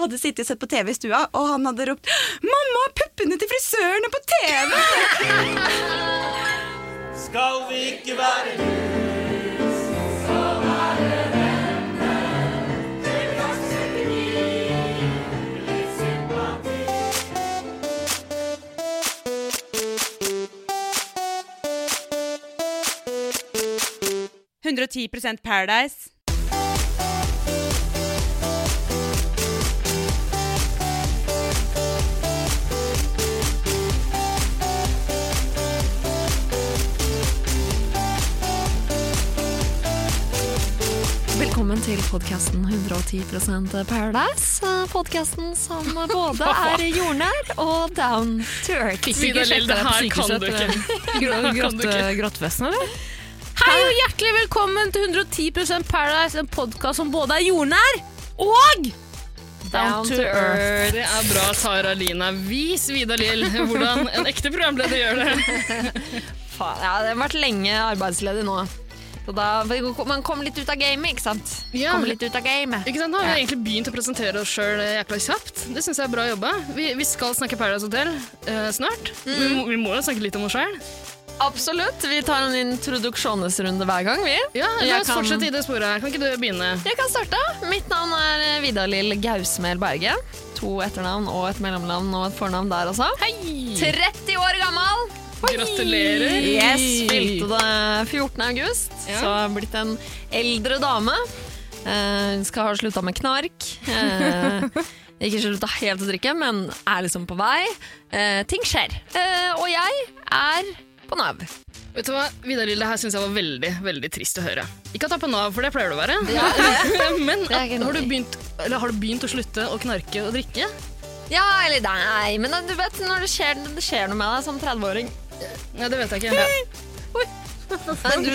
hadde sittet og sett på TV i stua, og han hadde ropt 'Mamma, puppene til frisøren er på TV!' Skal vi ikke være dus, så være venner. Koster liv, litt sympati. 110% Paradise. Velkommen til podkasten 110% Paradise. Podkasten som både er jordnær og down to earth. Fikk det her kan du ikke. Grottefesten, eller? Hei og hjertelig velkommen til 110% Paradise, en podkast som både er jordnær og down to earth. Det er bra, Tara Lina. Vis Vidar Lill hvordan en ekte programleder gjør det. Faen, ja, det har vært lenge arbeidsledig nå. Så da, man kom litt ut av gamet, ikke sant? Ja. Kom litt ut av gamet. Ikke sant? Nå har vi egentlig begynt å presentere oss sjøl jækla kjapt. Det syns jeg er bra jobba. Vi, vi skal snakke Paradise Hotel uh, snart. Vi, må, vi må jo snakke litt om oss sjøl. Absolutt. Vi tar en introduksjonesrunde hver gang, vi. Ja, la oss kan- fortsette i det sporet her. Kan ikke du begynne? Jeg kan starte. Mitt navn er Vidar-Lill Gausmel Berge. To etternavn og et mellomnavn og et fornavn der også. Hei! 30 år gammel! Gratulerer. Yes, Spilte det 14. august, Ja. så har blitt en eldre dame. Uh, skal ha slutta med knark. Uh, ikke slutta helt å drikke, men er liksom på vei. Uh, ting skjer. Og jeg er på Nav. Vet du hva, Vidar Lille, her syns jeg var veldig veldig trist å høre. Ikke at du er på Nav, for det pleier du å være. Men Det har, du begynt, eller har du begynt å slutte å knarke og drikke? Ja, eller nei, men du vet når det skjer, det skjer noe med deg som 30-åring. Ja, det vet jeg ikke. Nei, Du,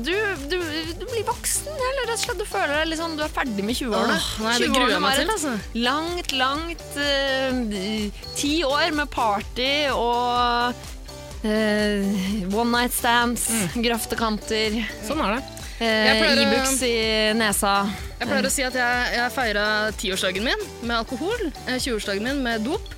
du, du, du blir voksen, eller rett og slett du føler deg liksom, du er ferdig med 20-årene. Åh, nei, det gruer jeg meg til, altså. Langt, langt Ti Ti år med party og uh, one night stands, grøftekanter, Sånn er det. uh, pleier å- Ibux i nesa. Jeg pleier å si at jeg, jeg feira tiårsdagen min med alkohol, eh, 20-årsdagen min med dop,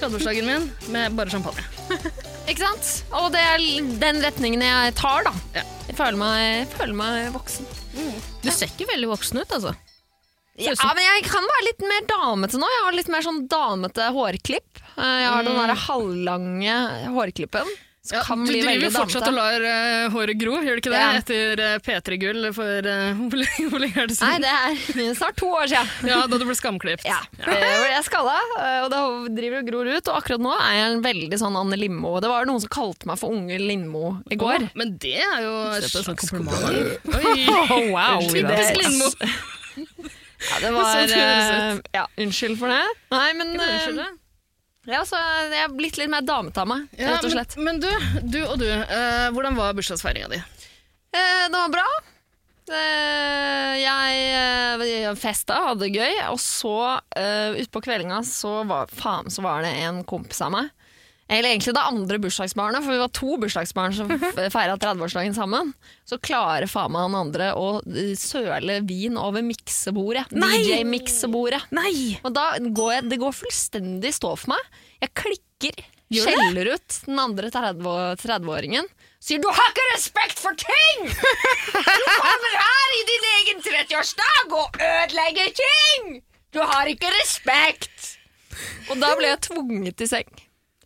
30-årsdagen min med bare champagne. Ikke sant? Og det er den retningen jeg tar, da. Ja. Jeg føler meg, jeg føler meg voksen. Du ser ikke veldig voksen ut, altså. Ja, men jeg kan være litt mer damete nå. Jeg har litt mer sånn damete hårklipp. Eh, Jeg har den derre halvlange hårklippen. Som Ja, kan du bli driver veldig jo fortsatt og lar uh, håret gro, gjør du ikke det? Ja. Etter uh, P3-gull for uh, hvor lenge er det Nei, det er snart to år siden. Ja, Da du ble skamklipt. Ja. Jeg er skalla, og det driver og gror ut. Og akkurat nå er jeg en veldig sånn Anne Lindmo. Det var noen som kalte meg for Unge Lindmo i går. Oh, men det er jo et slags kompliment. kompliment. Oi, wow, typisk Lindmo. Ja, det var Sånn Ja, unnskyld for det. Nei, men. Ja, så jeg er blitt litt mer meg, Ja, rett og slett. Men, men du, du og du, eh, hvordan var bursdagsfeiringa di? Eh, det var bra. Eh, jeg eh, festa, hadde det gøy, og så uh, utpå kveldinga så var, faen, så var det en kompis av meg. Eller egentlig det andre bursdagsbarnet, for vi var to bursdagsbarn som feira 30-årsdagen sammen. Så klarer faen meg han andre å eh, søle vin over miksebordet. DJ-miksebordet. Nei! Og da går jeg, det går fullstendig stå for meg. Jeg klikker, skjeller ut den andre 30 30-åringen. Sier 'du har ikke respekt for ting'! Du kommer her i din egen 30-årsdag og ødelegger ting! Du har ikke respekt! Og da ble jeg tvunget i seng.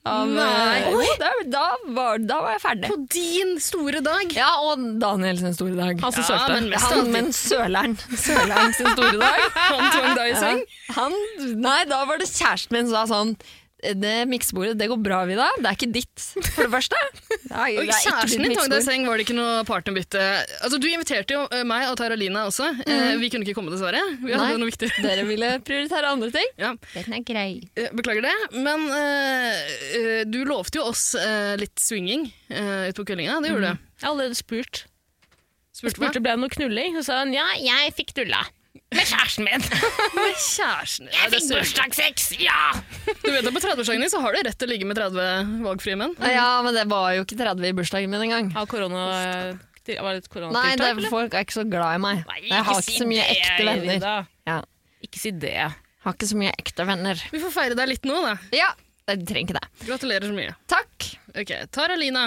Av, Nei. eh, da, da, var, da var jeg ferdig. På din store dag. Ja, og Daniel sin store dag. Han som Ja, sølte. men Han, men Søleren. Søleren sin store dag. Han tvang deg i seng. Ja, han, nei, da var det kjæresten min som sa sånn det miksebordet, det går bra, Vida. Det er ikke ditt, for det første. Er, Og det er kjæresten din tvang deg i seng, var det ikke noe partnerbytte? Altså, Du inviterte jo eh, meg og Tara Lina også. Eh, vi kunne ikke komme, dessverre. Vi hadde Nei. noe viktig. Dere ville prioritere andre ting. Ja. Den er grei. Eh, Beklager det, men eh, du lovte jo oss eh, litt swinging uh, utpå kveldinga. Det gjorde du. Jeg har allerede spurt. Spurte jeg Spurte ble det noe knulling, så sa hun ja, jeg fikk dulla. Med kjæresten min. Med kjæresten. Ja, Jeg fikk bursdagssex, ja! Du vet at På 30-årsdagen din så har du rett til å ligge med 30 valgfrie menn. Ja, men det var jo ikke 30 i bursdagen min engang. Av korona... Var det et Nei, det, folk er ikke så glad i meg. Nei, jeg har si ikke så mye det, ekte venner. Ja. Ikke si det. Har ikke så mye ekte venner. Vi får feire deg litt nå, da. Ja, jeg trenger ikke det. Gratulerer så mye. Takk. Ok, Taralina.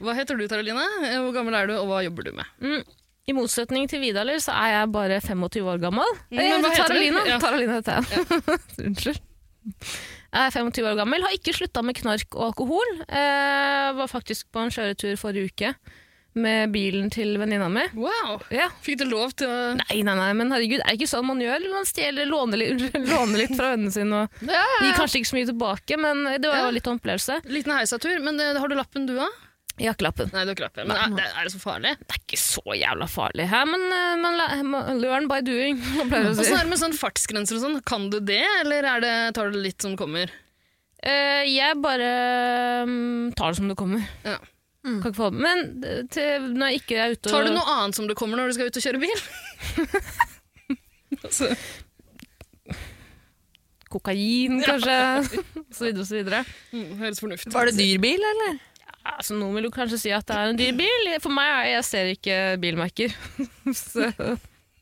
Hva heter du, Taralina? Hvor gammel er du, og hva jobber du med? Mm. I motsetning til Vidaler så er jeg bare 25 år gammel. Men Eh, hva? Taralina. Ja. Taralina heter jeg. Unnskyld. Jeg er 25 år gammel, har ikke slutta med knark og alkohol. Eh, var faktisk på en kjøretur forrige uke med bilen til venninna mi. Wow! Ja. Fikk du lov til å Nei, nei, nei, men herregud, er det ikke sånn man gjør? Man stjeler, låner låner litt fra vennene sine og Ja, gir kanskje ikke så mye tilbake, men det var Ja. jo litt opplevelse. Liten heisatur, men det, har du lappen du òg? Jakkelappen. Nei, du har ikke lappen. Men er, det- er det så farlig? Det er ikke så jævla farlig her, men man, man learn by doing, man pleier å si. Åssen er det med sånn fartsgrenser og sånn? Kan du det, eller er det, tar du det litt som kommer? Uh, jeg bare um, tar det som det kommer. Ja. Kan ikke få Men eh, til, når jeg ikke er ute og Tar du noe annet som det kommer når du skal ut og kjøre bil? altså, Kokain, kanskje. så videre og så videre. mm, høres fornuftig Var det dyr bil, eller? Ja, så noen vil jo kanskje si at det er en dyr bil. For meg er jeg ser ikke bilmerker. så,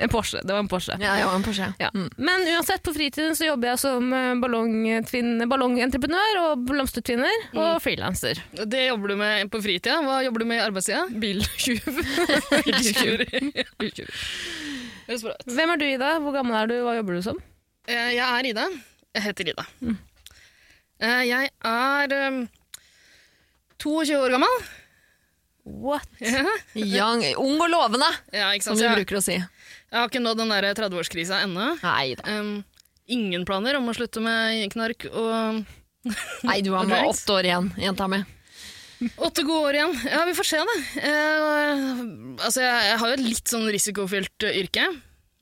en Porsche. Det var en Porsche. Ja, det var en Porsche. Ja. Mm. Men uansett, på fritiden så jobber jeg som eh, ballongentreprenør og blomstertvinner og frilanser. Det jobber du med på fritida. Hva jobber du med i arbeidstida? Biltjuv. Bra. Hvem er du, Ida? Hvor gammel er du? Hva jobber du som? Eh, Jeg er Ida. Jeg heter Ida. Mm. Jeg er um, 22 år gammel. What? Ja, Young, ung og lovende, ja som vi bruker å si. jeg har ikke nådd den der 30-årskrisa ennå. Um, ingen planer om å slutte med knark og Nei, du har med åtte år igjen, jenta mi. åtte gode år igjen. Ja, vi får se, da. Uh, altså, jeg, jeg har jo et litt sånn risikofylt yrke.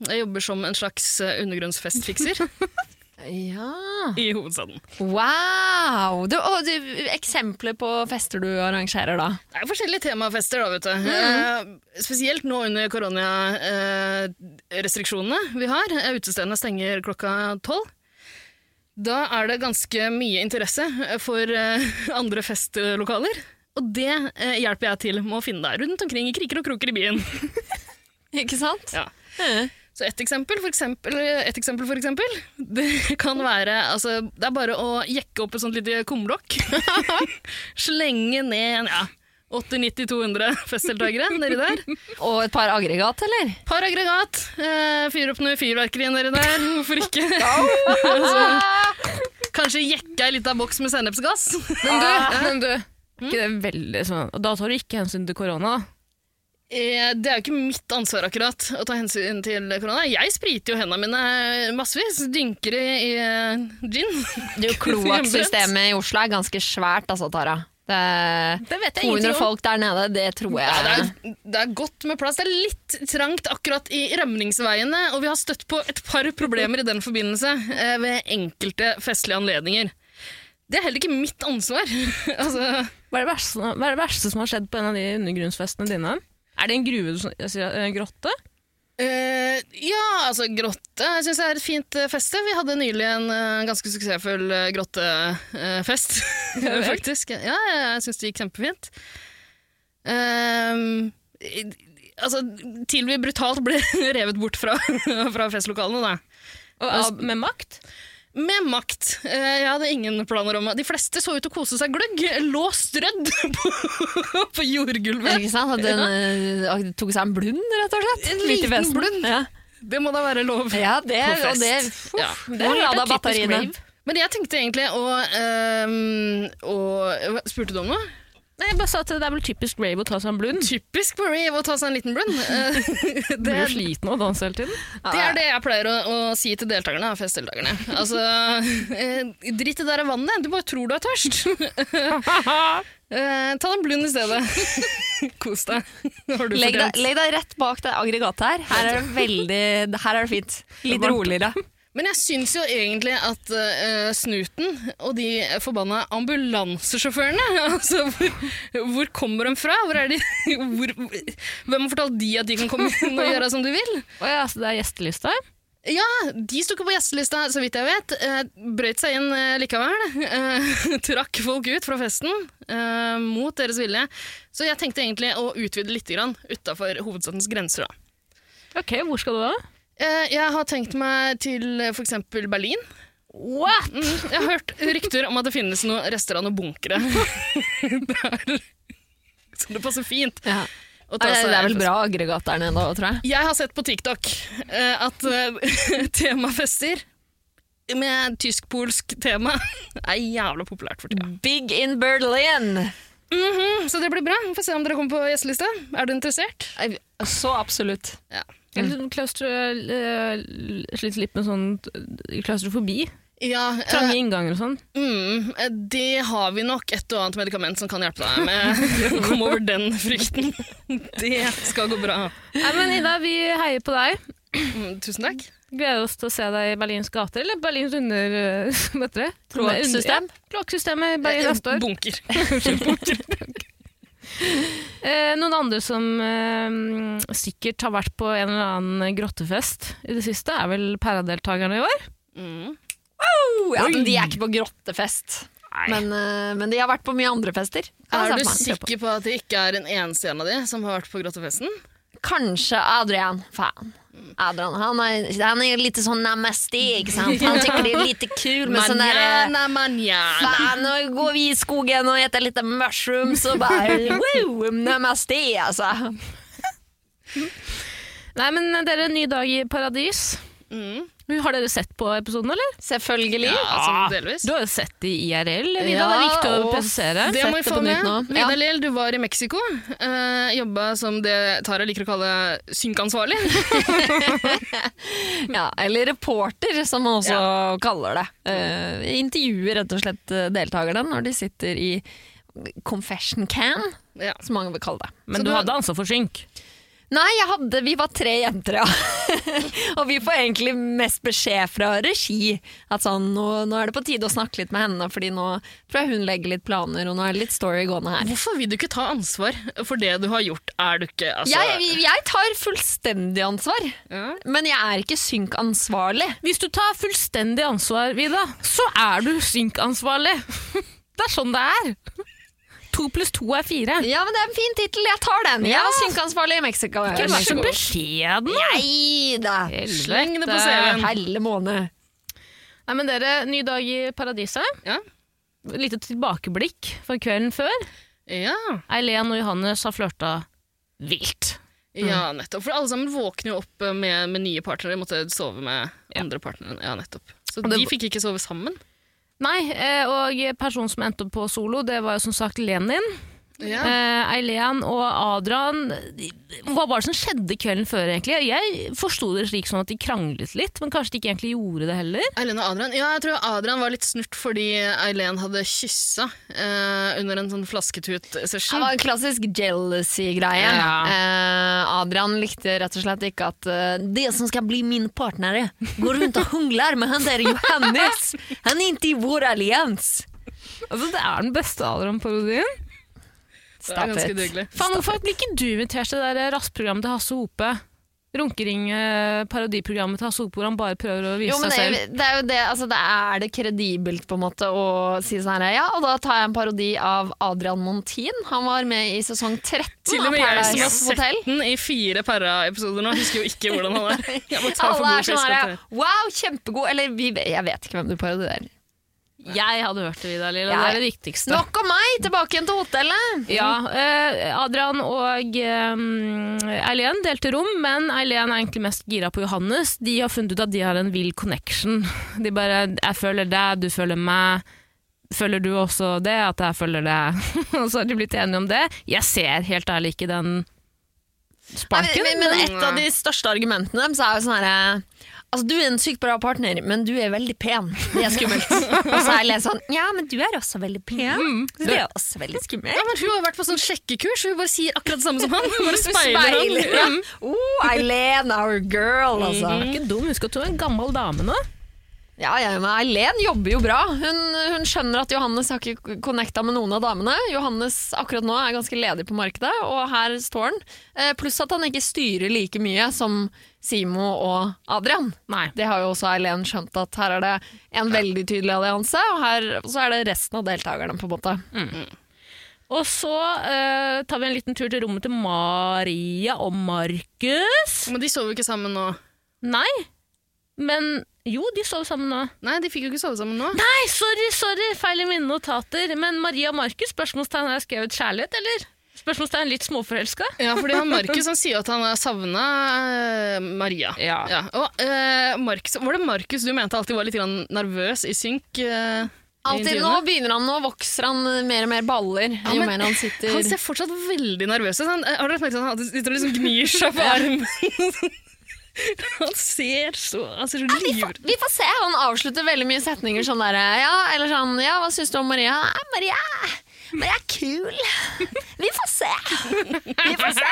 Jeg jobber som en slags eh, undergrunnsfestfikser Ja. i hovedstaden. Wow! Du, og du, eksempler på fester du arrangerer, da? Det er jo forskjellige temafester, da, vet du. Eh, spesielt nå under koronarestriksjonene vi har. Eh, Utestedene stenger klokka tolv. Da er det ganske mye interesse for eh, andre festlokaler. Og det eh, hjelper jeg til med å finne deg rundt omkring i kriker og kroker i byen. Ikke sant? Ja. Eh. Så et eksempel, for eksempel, et eksempel, for eksempel det kan være altså, Det er bare å jekke opp et sånt lite kumlokk. Slenge ned en, ja, 80-90-200 festdeltakere nedi der. Og et par aggregat, eller? Par aggregat. Eh, fyre opp noe fyrverkeri nedi der. Hvorfor ikke? altså, kanskje jekke ei lita boks med sennepsgass. Men du, men du ikke det veldig sånn, og Da tar du ikke hensyn til korona, da? Eh, Det er jo ikke mitt ansvar akkurat å ta hensyn til korona. Jeg spriter jo hendene mine massevis. Dynker i, i eh, gin. Du, Kloakksystemet i Oslo er ganske svært, altså, Tara. Det er Det vet 200 folk der nede, det tror jeg. Ja, det, er, det er godt med plass. Det er litt trangt akkurat i rømningsveiene, og vi har støtt på et par problemer i den forbindelse eh, ved enkelte festlige anledninger. Det er heller ikke mitt ansvar. altså, Hva er, det verste, hva er det verste som har skjedd på en av de undergrunnsfestene dine? Er det en gruve, du sier, en grotte? Uh, ja, altså grotte syns det er et fint uh, feste. Vi hadde nylig en uh, ganske suksessfull grottefest, faktisk. Ja, jeg syns det gikk kjempefint. Ehm, altså, til vi brutalt ble revet bort fra, fra festlokalene, da. Og, av- med makt? Med makt. Eh, Jeg hadde ingen planer om det. De fleste så ut til å kose seg gløgg. Lå strødd på, på jordgulvet. Ikke sant? Den ja. tok seg en blund, rett og slett? En liten blund. Ja, Det må da være lov. ja det, På og det, fest. Ja. det er lada batteriene. Men jeg tenkte egentlig å, um, å Spurte du om noe? Nei, jeg bare sa at det er vel typisk rave å ta seg en blund. Typisk for Rave å ta seg en liten blund. Eh, Du det, blir jo sliten av å danse hele tiden. det er det jeg pleier å, å si til deltakerne. festdeltakerne. Altså, eh, Drit i det der vannet, du bare tror du er tørst. Eh, ta deg en blund i stedet. Kos deg. Legg deg, legg deg rett bak det aggregatet her. Her er det veldig Her er det fint. Litt roligere. Men jeg syns jo egentlig at uh, Snuten og de forbanna ambulansesjåførene altså, hvor, hvor kommer de fra? Hvor er de, hvor, hvem har fortalt de at de kan komme inn og gjøre som de vil? Oh ja, så det er gjestelista? Ja, de sto ikke på gjestelista, så vidt jeg vet. Eh, brøyt seg inn eh, likevel. Trakk folk ut fra festen mot deres vilje. Så jeg tenkte egentlig å utvide litt utafor hovedstadens grenser. da. Ok, hvor skal du da? Eh, jeg har tenkt meg til f.eks. for eksempel Berlin. What?! Mm, jeg har hørt rykter om at det finnes noen rester av noen bunkere der. Så det passer fint. Ja. Det er, det vel bra aggregat der nede òg, tror jeg. Jeg har sett på TikTok eh, at eh, temafester med tysk-polsk tema er jævla populært for tida. Big in Berlin! Mhm, så det blir bra. Vi får se om dere kommer på gjesteliste. Er du interessert? Så absolutt. Ja. Jeg sånn klaustro, sliter litt med sånn øh, klaustrofobi. Ja, eh, Trange innganger og sånn. mm, eh, det har vi nok et og annet medikament som kan hjelpe deg med å komme over den frykten. Det skal gå bra. Nei, men Ida, vi heier på deg. Mm, tusen takk. Gleder oss til å se deg i Berlins gater, eller Berlins under... Hva heter det? Kloakksystem? Ja, Kloakksystemet i Berlin neste år. Bunker. Eh, noen andre som eh, sikkert har vært på en eller annen grottefest i det siste, er vel paradeltakerne i år. Mm. Wow! ja, men de er ikke på grottefest. Men, eh, men de har vært på mye andre fester. Er du sikker på at det ikke er en eneste en av de som har vært på grottefesten? Kanskje Adrian. Faen. Adrian, han er, han er litt sånn namaste, ikke sant? Han tykker det er litt kul med sånn derre manjana. Faen, nå går vi i skogen og spiser litt mushrooms og bare wow, namaste, altså. Nei, men dere, ny dag i paradis. Mm. Har dere sett på episoden, eller? Selvfølgelig. Ja, altså, delvis. Du har jo sett det i IRL, Vida. Ja, det er viktig å presisere. Det må vi få med. Vida. Vidar Lill, du var i Mexico. Uh, jobba som det Tara liker å kalle synkansvarlig. Ja, eller reporter, som man også kaller det. Uh, intervjuer rett og slett eh, deltakerne når de sitter i confession can, ja. som mange vil kalle det. Men Så du du- hadde ansvar for synk. Nei, jeg hadde, vi var tre jenter, ja. og vi får egentlig mest beskjed fra regi at sånn, nå, nå er det på tide å snakke litt med henne, fordi nå tror jeg hun legger litt planer, og nå er det litt story gående her. Hvorfor vil du ikke ta ansvar for det du har gjort? Er du ikke altså, Jeg, jeg tar fullstendig ansvar, ja. men jeg er ikke synkansvarlig. Hvis du tar fullstendig ansvar, Vida, så er du synkansvarlig. Det er sånn det er. To pluss to er fire. Ja, men det er en fin tittel, jeg tar den. Jeg var synkeansvarlig i Mexico. Ikke vær så beskjeden. Nei da. Sleng det på. CV-en. Helle måned. Nei, men dere, ny dag i paradiset. Ja. Lite tilbakeblikk fra kvelden før. Ja. Eileen og Johannes har flørta vilt. ja, nettopp. For alle sammen våkner jo opp med, med nye partnere. Måtte sove med Ja. andre partnere. Ja, nettopp. Så det- de fikk ikke sove sammen. Nei, eh, og personen som endte opp på solo, det var jo som sagt Lenin. Ja. Eh, Eileen og Adrian Hva var det som skjedde kvelden før, egentlig? Jeg forsto det slik sånn at de kranglet litt, men kanskje de ikke egentlig gjorde det heller? Eileen og Adrian Ja, jeg tror Adrian var litt snurt fordi Eileen hadde kyssa eh, under en sånn Det flasketut-session. var en klassisk jealousy-greie. Ja. Eh, Adrian likte rett og slett ikke at uh, det som skal bli min partner, går rundt og hungler med han der Johannes. Han er ikke i vår allians. Altså, Det er den beste Adrian-parodien. Det ganske dugelig. Faen, Hvorfor blir ikke du invitert til det der rassprogrammet til Hasse Hope? Runkering-parodiprogrammet til Hasse Hope hvor han bare prøver å vise Jo, men seg selv. det er jo det, altså det er det kredibelt på en måte å si sånn her, ja, og da tar jeg en parodi av Adrian Montin. Han var med i sesong 13 Til og med jeg som har sett den i fire para-episoder nå, husker jo ikke hvordan han er. Alle er sånn her, wow, kjempegod, eller vi, jeg vet ikke hvem du parodierer. Jeg hadde hørt det, Vidar Lill, det er det viktigste. Nok om meg, tilbake igjen til hotellet. Ja, eh, Adrian og eh, Eileen delte rom, men Eileen er egentlig mest gira på Johannes. De har funnet ut at de har en vill connection. De bare 'jeg føler deg, du føler meg'. Føler du også det, at jeg føler det? og så har de blitt enige om det. Jeg ser helt ærlig ikke den sparken. men, men et av de største argumentene deres er jo sånn herre Altså, Du er en sykt bra partner, men du er veldig pen. Det er skummelt. Og så er jeg sånn Ja, men du er også veldig pen. Så det er også veldig skummelt. Ja, men Hun har vært på sånn sjekkekurs, hun bare sier akkurat det samme som han. Hun bare speiler Speiler. han. Ja. Oh, Eileen, our girl, altså. Mm. ikke dum, husk at hun er en gammel dame nå. Ja, ja, men Eileen jobber jo bra. Hun, hun skjønner at Johannes har ikke connecta med noen av damene. Johannes akkurat nå er ganske ledig på markedet, og her står han. Eh, pluss at han ikke styrer like mye som Simo og Adrian. Nei. Det har jo også Eileen skjønt, at her er det en veldig tydelig allianse, og her så er det resten av deltakerne, på en måte. Og så eh, tar vi en liten tur til rommet til Maria og Markus. Men de sover jo ikke sammen nå. Nei. Men jo, de sov sammen nå. Nei, de fikk jo ikke sove sammen nå. Nei, sorry, sorry, feil i mine notater. Men Maria Markus, spørsmålstegn, har jeg skrevet kjærlighet, eller? Spørsmålstegn litt småforelska? Ja, fordi han Markus han sier at han har savna Maria. Ja. Og eh, Markus, Var det Markus du mente alltid var litt nervøs i synk? eh, i Alltid, nå begynner han, nå vokser han mer og mer baller jo men mer han sitter Han ser fortsatt veldig nervøs ut. Han- eh, Har dere merket at han sitter og liksom gnir seg på armen? han ser så Han ser så ja, Vi får se. Han avslutter veldig mye setninger sånn derre Ja, eller sånn Ja, hva syns du om Maria? Ja, Maria Maria er kul. Vi får se. Vi får se.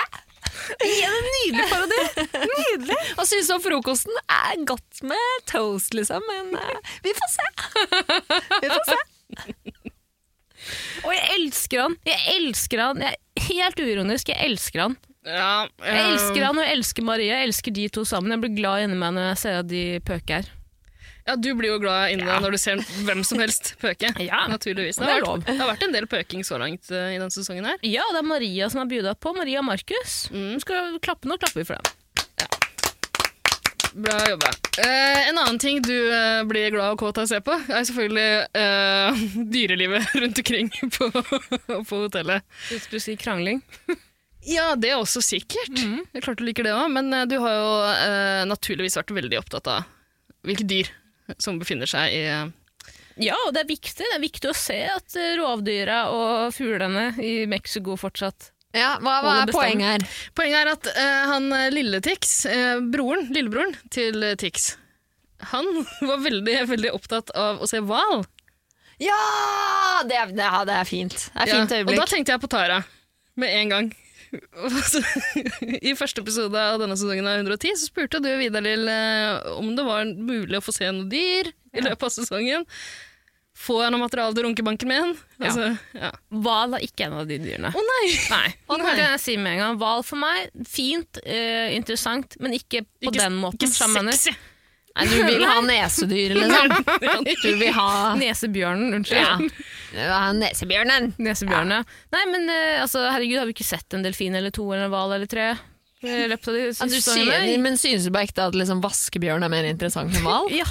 Igjen en nydelig parodi. Nydelig. Hva syns du om frokosten? Er godt med toast, liksom, men uh, vi får se. Vi får se. Og jeg elsker han! Jeg elsker han. Jeg, helt uironisk, jeg elsker han. Ja, Jeg eh, elsker han og jeg elsker Maria. Jeg elsker de to sammen. Jeg blir glad inni meg når jeg ser at de pøker. ja, du blir jo glad inni deg når du ser hvem som helst pøke. Ja, Naturligvis. Det det har, lov. vært, det har vært en del pøking så langt uh, i denne sesongen her. Ja, og det er Maria som har bjuda på. Maria Markus. Mm. Skal klappe nå, klapper vi for dem. Bra jobba. Eh, en annen ting du eh, blir glad og kåt av å se på, er selvfølgelig eh, dyrelivet rundt omkring på, på hotellet. Hvis du si krangling? Ja, det er også sikkert. Mm. Det er klart du liker det òg, men eh, du har jo eh, naturligvis vært veldig opptatt av hvilke dyr som befinner seg i eh, Ja, og det er viktig. Det er viktig å se at eh, rovdyra og fuglene i Mexico fortsatt Ja, hva, hva er poenget her? Poenget er at eh, han lille Tix, eh, broren, lillebroren til Tix, han var veldig, veldig opptatt av å se hval. Ja! Det det, det er fint. Det er Ja, fint og da tenkte jeg på Tara med en gang. Og I første episode av denne sesongen av 110 så spurte du Vidar Lill eh, om det var mulig å få se noe dyr i løpet av sesongen. Får jeg noe materiale til runkebanken min? Altså, ja. Hval er ikke en av de dyrene. Å nei! Nei, Å, det nei. kan jeg si med en gang. Hval for meg, fint, uh, interessant, men ikke på Ikke- den måten. Ikke sexy! Nei, du vil ha nesedyr, liksom. Du vil ha Nesebjørnen, unnskyld. ja. Du vil ha nesebjørnen. Nesebjørn, ja. Nei, men eh, altså, herregud, har vi ikke sett en delfin eller to eller en hval eller tre i løpet av de Ja, du siste sier, årene? men synes du på ekte at liksom vaskebjørn er mer interessant enn hval? Ja,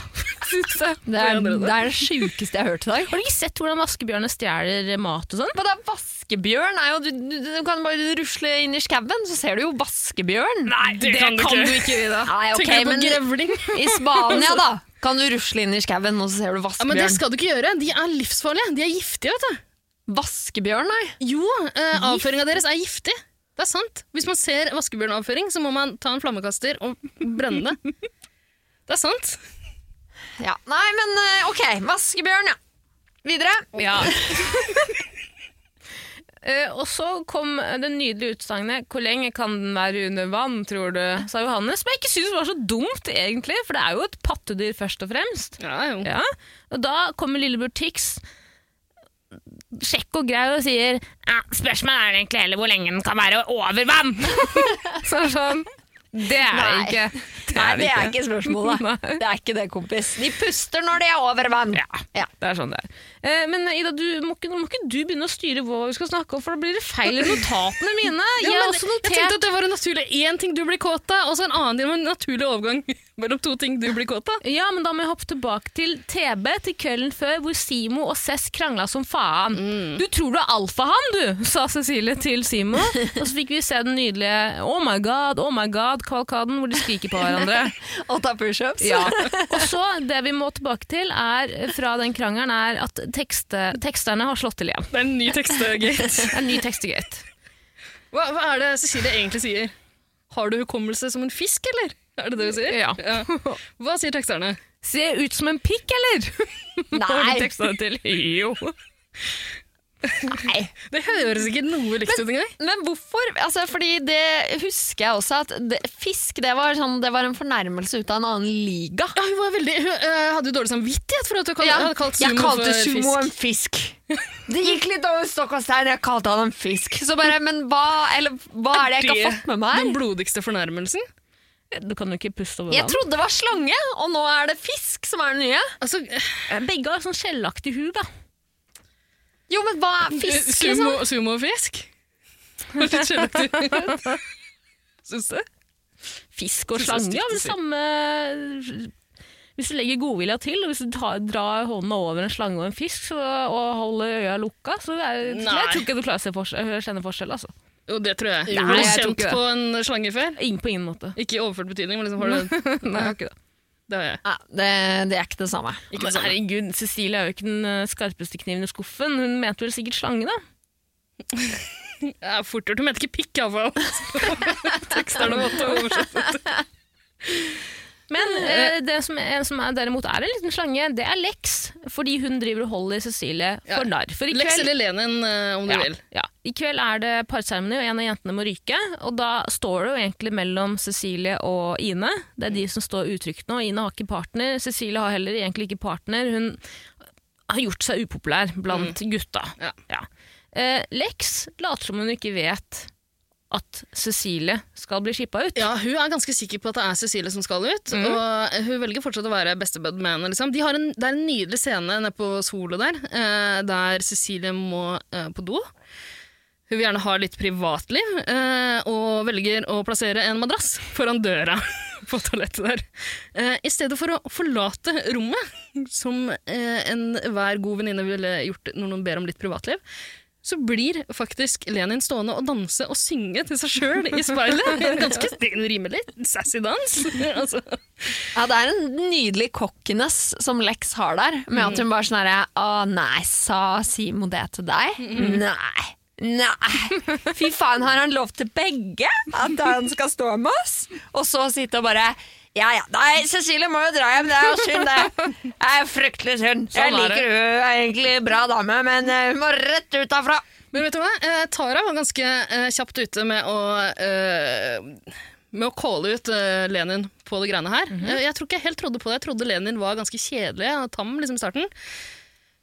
synes jeg. Det er det, er det sjukeste jeg har hørt i dag. Har du ikke sett hvordan vaskebjørnene stjeler mat og sånn? Hva da, vaskebjørn er jo du, du, du kan bare rusle inn i skauen, så ser du jo vaskebjørn. Nei, det kan du ikke. Ida. Nei, ok, Tenker du på men grevling? i Spania da kan du rusle inn i skauen, og så ser du vaskebjørn. Ja, men det skal du ikke gjøre. De er livsfarlige. De er giftige, vet du. Vaskebjørn, nei. Jo, eh, avføringa deres er giftig. Det er sant. Hvis man ser vaskebjørnavføring, så må man ta en flammekaster og brenne det. Det er sant. Ja, nei, men eh, ok, vaskebjørn, ja. Videre. Ja. Uh, og så kom det nydelige utsagnet 'Hvor lenge kan den være under vann', tror du? sa Johannes. Som jeg ikke syns var så dumt, egentlig, for det er jo et pattedyr først og fremst. Ja, jo. Ja. Og da kommer lillebror Tix, kjekk og grei, og sier ja, 'Spørsmålet er egentlig heller hvor lenge den kan være over vann'. så det sånn Det er det ikke. Nei, det er ikke spørsmålet. Det er ikke det, kompis. De puster når de er over vann. Ja, Ja. det er sånn det er. Eh, men Ida, du, må, ikke, må ikke du begynne å styre hva vi skal snakke om, for da blir det feil i notatene mine. Ja, jeg men jeg tenkte at det var en naturlig én ting du blir kåt av, og så en annen ting med en naturlig overgang mellom to ting du blir kåt av. Ja, men da må jeg hoppe tilbake til TB til kvelden før, hvor Simo og Cess krangla som faen. Du tror du er alfahann, du, sa Cecilie til Simo. Og så fikk vi se den nydelige Oh my god, oh my god-kavalkaden hvor de skriker på hverandre. Og ta pushups. Ja. Og så, det vi må tilbake til er, fra den krangelen, er at tekste, teksterne har slått til igjen. Det er en ny tekstegate. En ny tekstegate. Hva, hva er det Cecilie egentlig sier? Har du hukommelse som en fisk, eller? Er det det hun sier? Ja. Hva sier teksterne? Se ut som en pikk, eller? Har du teksta det til? Jo. Nei. Det høres ikke noe likt ut engang. Men hvorfor? Altså, fordi det husker jeg også at det, fisk det var, sånn, det var en fornærmelse ut av en annen liga. Ja, hun, var veldig, hun uh, hadde jo dårlig samvittighet for at du kal Ja, hadde kalt jeg kalte sumo fisk. en fisk. Det gikk litt over stokk og stein, jeg kalte han en fisk. Så bare, men hva, eller, hva er det jeg ikke har fått med meg Den blodigste fornærmelsen? Du kan jo ikke puste over Jeg vann. trodde det var slange, og nå er det fisk som er det nye. Altså, Begge har sånn skjellaktig hud, da. Jo, men hva er fisk, sumo, liksom? sumo og fisk? Litt skjellete. Syns du? Fisk og Det er slange ja, vel samme Hvis du legger godvilja til, og hvis du tar, drar hånda over en slange og en fisk så, og holder øya lukka, så er, Nei. jeg tror ikke du klarer å se forskjell, kjenne forskjell. Altså. Jo, det tror jeg. Nei, har du kjent på en slange før? Ingen på ingen måte. Ikke i overført betydning, men liksom har du Nei, jeg har ikke det. Det. Ja, det, det er ikke det samme. Ikke Men det samme. herregud, Cecilie er jo ikke den eh, skarpeste kniven i skuffen. Hun mente vel sikkert slange, da. Ja, fort gjort. Hun mente ikke pikk, iallfall. Teksterne måtte oversette. Men eh, det som, en som er, derimot er en liten slange, det er Lex. Fordi hun driver og holder Cecilie for Ja. narr. For i Lex kveld, eller Lenin, eh, om du ja, vil. ja, I kveld er det parseremoni, og en av jentene må ryke. Og da står det jo egentlig mellom Cecilie og Ine. Det er de som står utrygt nå. Ine har ikke partner. Cecilie har heller egentlig ikke partner. Hun har gjort seg upopulær blant gutta. Ja. Eh, Lex later som hun ikke vet at Cecilie skal bli skippa ut. Ja, Hun er ganske sikker på at det er Cecilie som skal ut, Mm. og hun velger fortsatt å være bestebud man. Liksom. De har en, det er en nydelig scene nede på Solo der, eh, der Cecilie må eh, på do. Hun vil gjerne ha litt privatliv, eh, og velger å plassere en madrass foran døra på toalettet der. Eh, I stedet for å forlate rommet, som eh, enhver god venninne ville gjort når noen ber om litt privatliv, så blir faktisk Lenin stående og danse og synge til seg sjøl i speilet. En ganske rimelig sassy dans. altså. Ja, det er en nydelig cockiness som Lex har der, med at hun bare sånn herre Å nei, sa Simo det til deg? Nei. Nei! Fy faen, har han lov til begge? At han skal stå med oss? Og så sitte og bare ja, ja. Nei, Cecilie må jo dra hjem. Det er jo synd, det. Det er fryktelig synd. Jeg Sånn jeg liker hun er egentlig bra dame, men eh, hun må rett ut herfra. Men vet du hva? Eh, Tara var ganske eh, kjapt ute med å eh, med å calle ut eh, Lenin på det greiene her. Eh, jeg tror ikke jeg helt trodde på det. Jeg trodde Lenin var ganske kjedelig og tam liksom, i starten.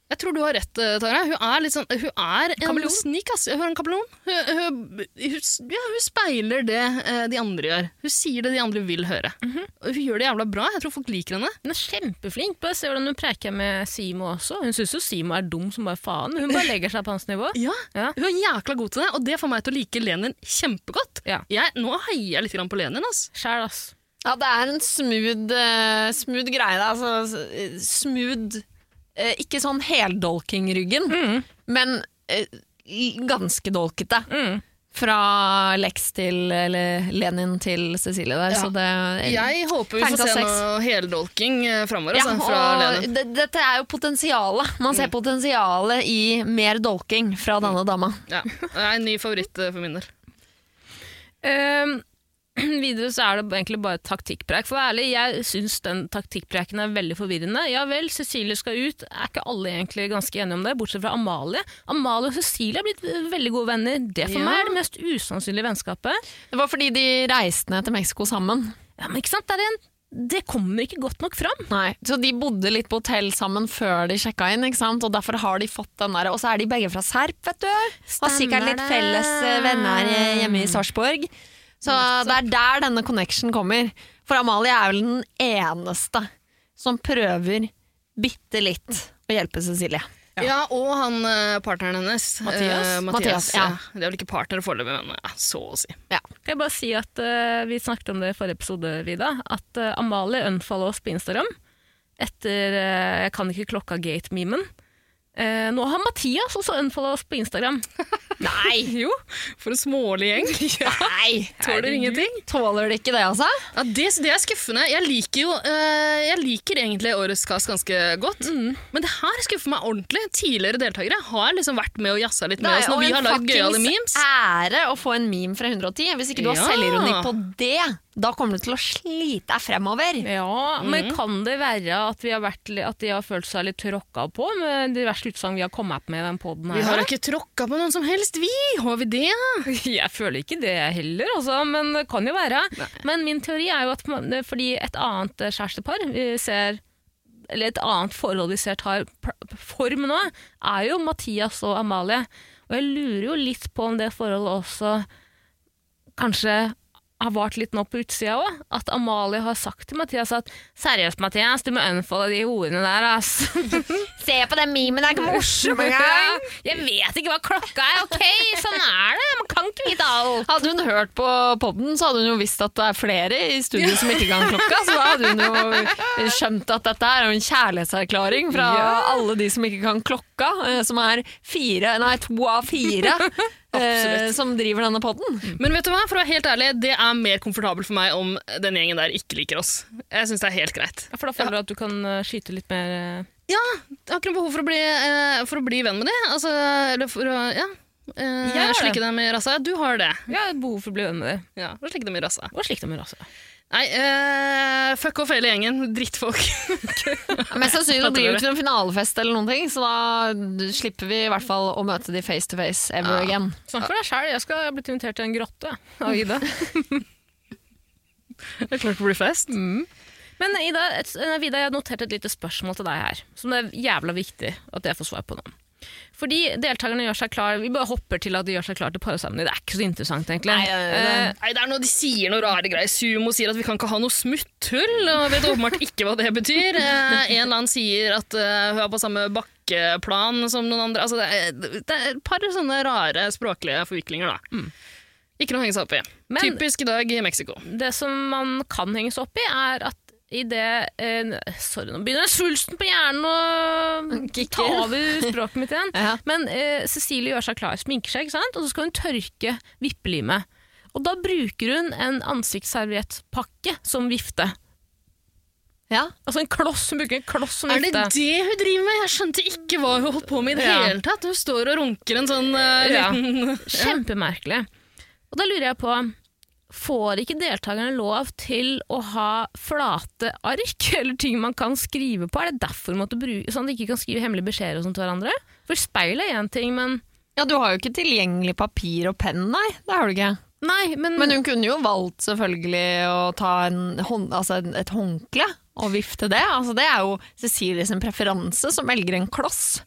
Jeg tror du har rett, eh, Tara. Hun er, litt sånn, hun er en Kameleon? snik. Ass. Hun er en kameleon. Hun, hun, hun, ja, hun speiler det eh, de andre gjør. Hun sier det de andre vil høre. Og hun gjør det jævla bra. Jeg tror folk liker henne. Hun er kjempeflink. Bare se hvordan hun preker med Simo også. Hun syns jo Simo er dum som bare faen. Hun bare legger seg på hans nivå. Ja, Ja. Hun er jækla god til det, og det får meg til å like Lenin kjempegodt. Ja. Jeg, nå heier jeg litt på Lenin. ass. Sjæl, ass. Ja, det er en smooth, eh, smooth greie. da. Altså, smooth Ikke sånn heldolking-ryggen, men eh, ganske dolkete. Mm. Fra Lex til eller Lenin til Cecilie der. Ja. Så det Jeg håper vi får se sex. noe heldolking eh, framover ja, altså. Dette er jo potensialet. Man ser potensialet i mer dolking fra denne dama. Ja, det er en ny favoritt eh, for min del. Ehm, videre så er det egentlig bare taktikkpreik. For å være ærlig, jeg syns den taktikkpreiken er veldig forvirrende. Ja vel, Cecilie skal ut. Er ikke alle egentlig ganske enige om det, bortsett fra Amalie? Amalie og Cecilie har blitt eh, veldig gode venner. Det for Ja. meg er det mest usannsynlige vennskapet. Det var fordi de reiste ned til Mexico sammen. Ja, men ikke sant? Det, er en, det kommer ikke godt nok fram. Nei, Så de bodde litt på hotell sammen før de sjekka inn, ikke sant? og derfor har de fått den der. Og så er de begge fra Serp, vet du. Har sikkert litt felles eh, venner eh, hjemme i Sarpsborg. Så det er der denne connection kommer. For Amalie er vel den eneste som prøver bitte litt å hjelpe Cecilie. Ja, og han eh, partneren hennes. Mathias? Uh, Mathias, ja. Det er vel ikke partner foreløpig, men ja, så å si. Kan jeg bare si at uh, Vi snakket om det i forrige episode, Vida. At uh, Amalie unfollow oss på Instagram etter eh, Jeg kan ikke klokka gate-memen. Eh, nå har Mathias også unfolda oss på Instagram. Nei! Jo, for en smålig gjeng. Nei! Tåler ingenting. Tåler det ikke det, altså? Ja, det, det er skuffende. Jeg liker jo eh, Jeg liker egentlig årets kast ganske godt. Men det her skuffer meg ordentlig. Tidligere deltakere har liksom vært med og jazza litt med oss når vi har lagd gøyale memes. ære å få en meme fra 110. Hvis ikke du har Ja. selvironi på det, da kommer du til å slite deg fremover. Ja, Men kan det være at, vi har vært, at de har følt seg litt tråkka på med diverse utsagn vi har kommet opp med i den poden Vi her? har ikke tråkka på noen som helst, vi! Har vi det? Jeg føler ikke det heller, altså, men det kan jo være. Men min teori er jo at fordi et annet eh, kjærestepar vi ser eller et annet forhold vi ser tar form nå, er jo Mathias og Amalie. Og jeg lurer jo litt på om det forholdet også kanskje har vart litt nå på utsida òg. At Amalie har sagt til Mathias at 'seriøst, Mathias, du må unfolde de horene der', ass. Se på den memen, det er ikke morsom engang! Jeg vet ikke hva klokka er, ok? Sånn er det. Man kan ikke vite alt. Hadde hun hørt på podden, så hadde hun jo visst at det er flere i studio som ikke kan klokka, så da hadde hun jo skjønt at dette er en kjærlighetserklæring fra alle de som ikke kan klokka, eh, som er fire, nei, to av fire. Eh, som driver denne podden. Men vet du hva, for å være helt ærlig, det er mer komfortabelt for meg om den gjengen der ikke liker oss. Jeg syns det er helt greit. Ja, For da føler du at du kan eh, skyte litt mer eh, Ja, jeg har ikke noe behov for å bli, eh, for å bli venn med dem. Altså, eller for å ja, eh, Jeg har det. slikke dem i rassa. Du har det. Ja, behov for å bli venn med dem. Ja, og slikke dem i rassa. Og slik dem gjør, altså. Nei, uh, fuck off hele gjengen. Drittfolk. Mest sannsynlig blir det ikke noen finalefest eller noen ting, så da slipper vi i hvert fall å møte de face to face ever again. Snakk for deg sjæl, jeg skal blitt invitert til en grotte av Ida. det er klart det blir fest. Men Ida, et, eh, Vida, jeg har notert et lite spørsmål til deg her, som det er jævla viktig at jeg får svar på nå. Fordi deltakerne gjør seg klar Vi bare hopper til at de gjør seg klar til parseremoni. Det er ikke så interessant, egentlig. Nei, nei. Eh, Nei, det er noe, De sier noe rare greier. Sumo sier at vi kan ikke ha noe smutthull, og vet åpenbart ikke hva det betyr. Eh, en eller annen sier at eh, hun er på samme bakkeplan som noen andre. Altså, det, er, et par sånne rare språklige forviklinger, da. Ikke noe å henge seg opp i. Men- Typisk dag i Mexico. det som man kan henge seg opp i, er at i det eh, Sorry, nå begynner svulsten på hjernen å ta over språket mitt igjen. Ja. Men eh, Cecilie gjør seg klar, sminker seg, ikke sant? og så skal hun tørke vippelimet. Og da bruker hun en ansiktsserviettpakke som vifte. Ja. Altså en kloss, hun bruker en kloss som vifte. Er det det hun driver med? Jeg skjønte ikke hva hun holdt på med i det Ja. hele tatt. Hun står og runker en sånn eh, Ja. Kjempemerkelig. Og da lurer jeg på Får ikke deltakerne lov til å ha flate ark eller ting man kan skrive på? Er det derfor man måtte bruke sånn at de ikke kan skrive hemmelige beskjeder til hverandre? For speil er én ting, men ja, du har jo ikke tilgjengelig papir og penn, nei. Det har du ikke. Nei, men, Men hun kunne jo valgt selvfølgelig å ta en hånd, altså et håndkle og vifte det. Altså, det er jo Cecilie sin preferanse som velger en kloss.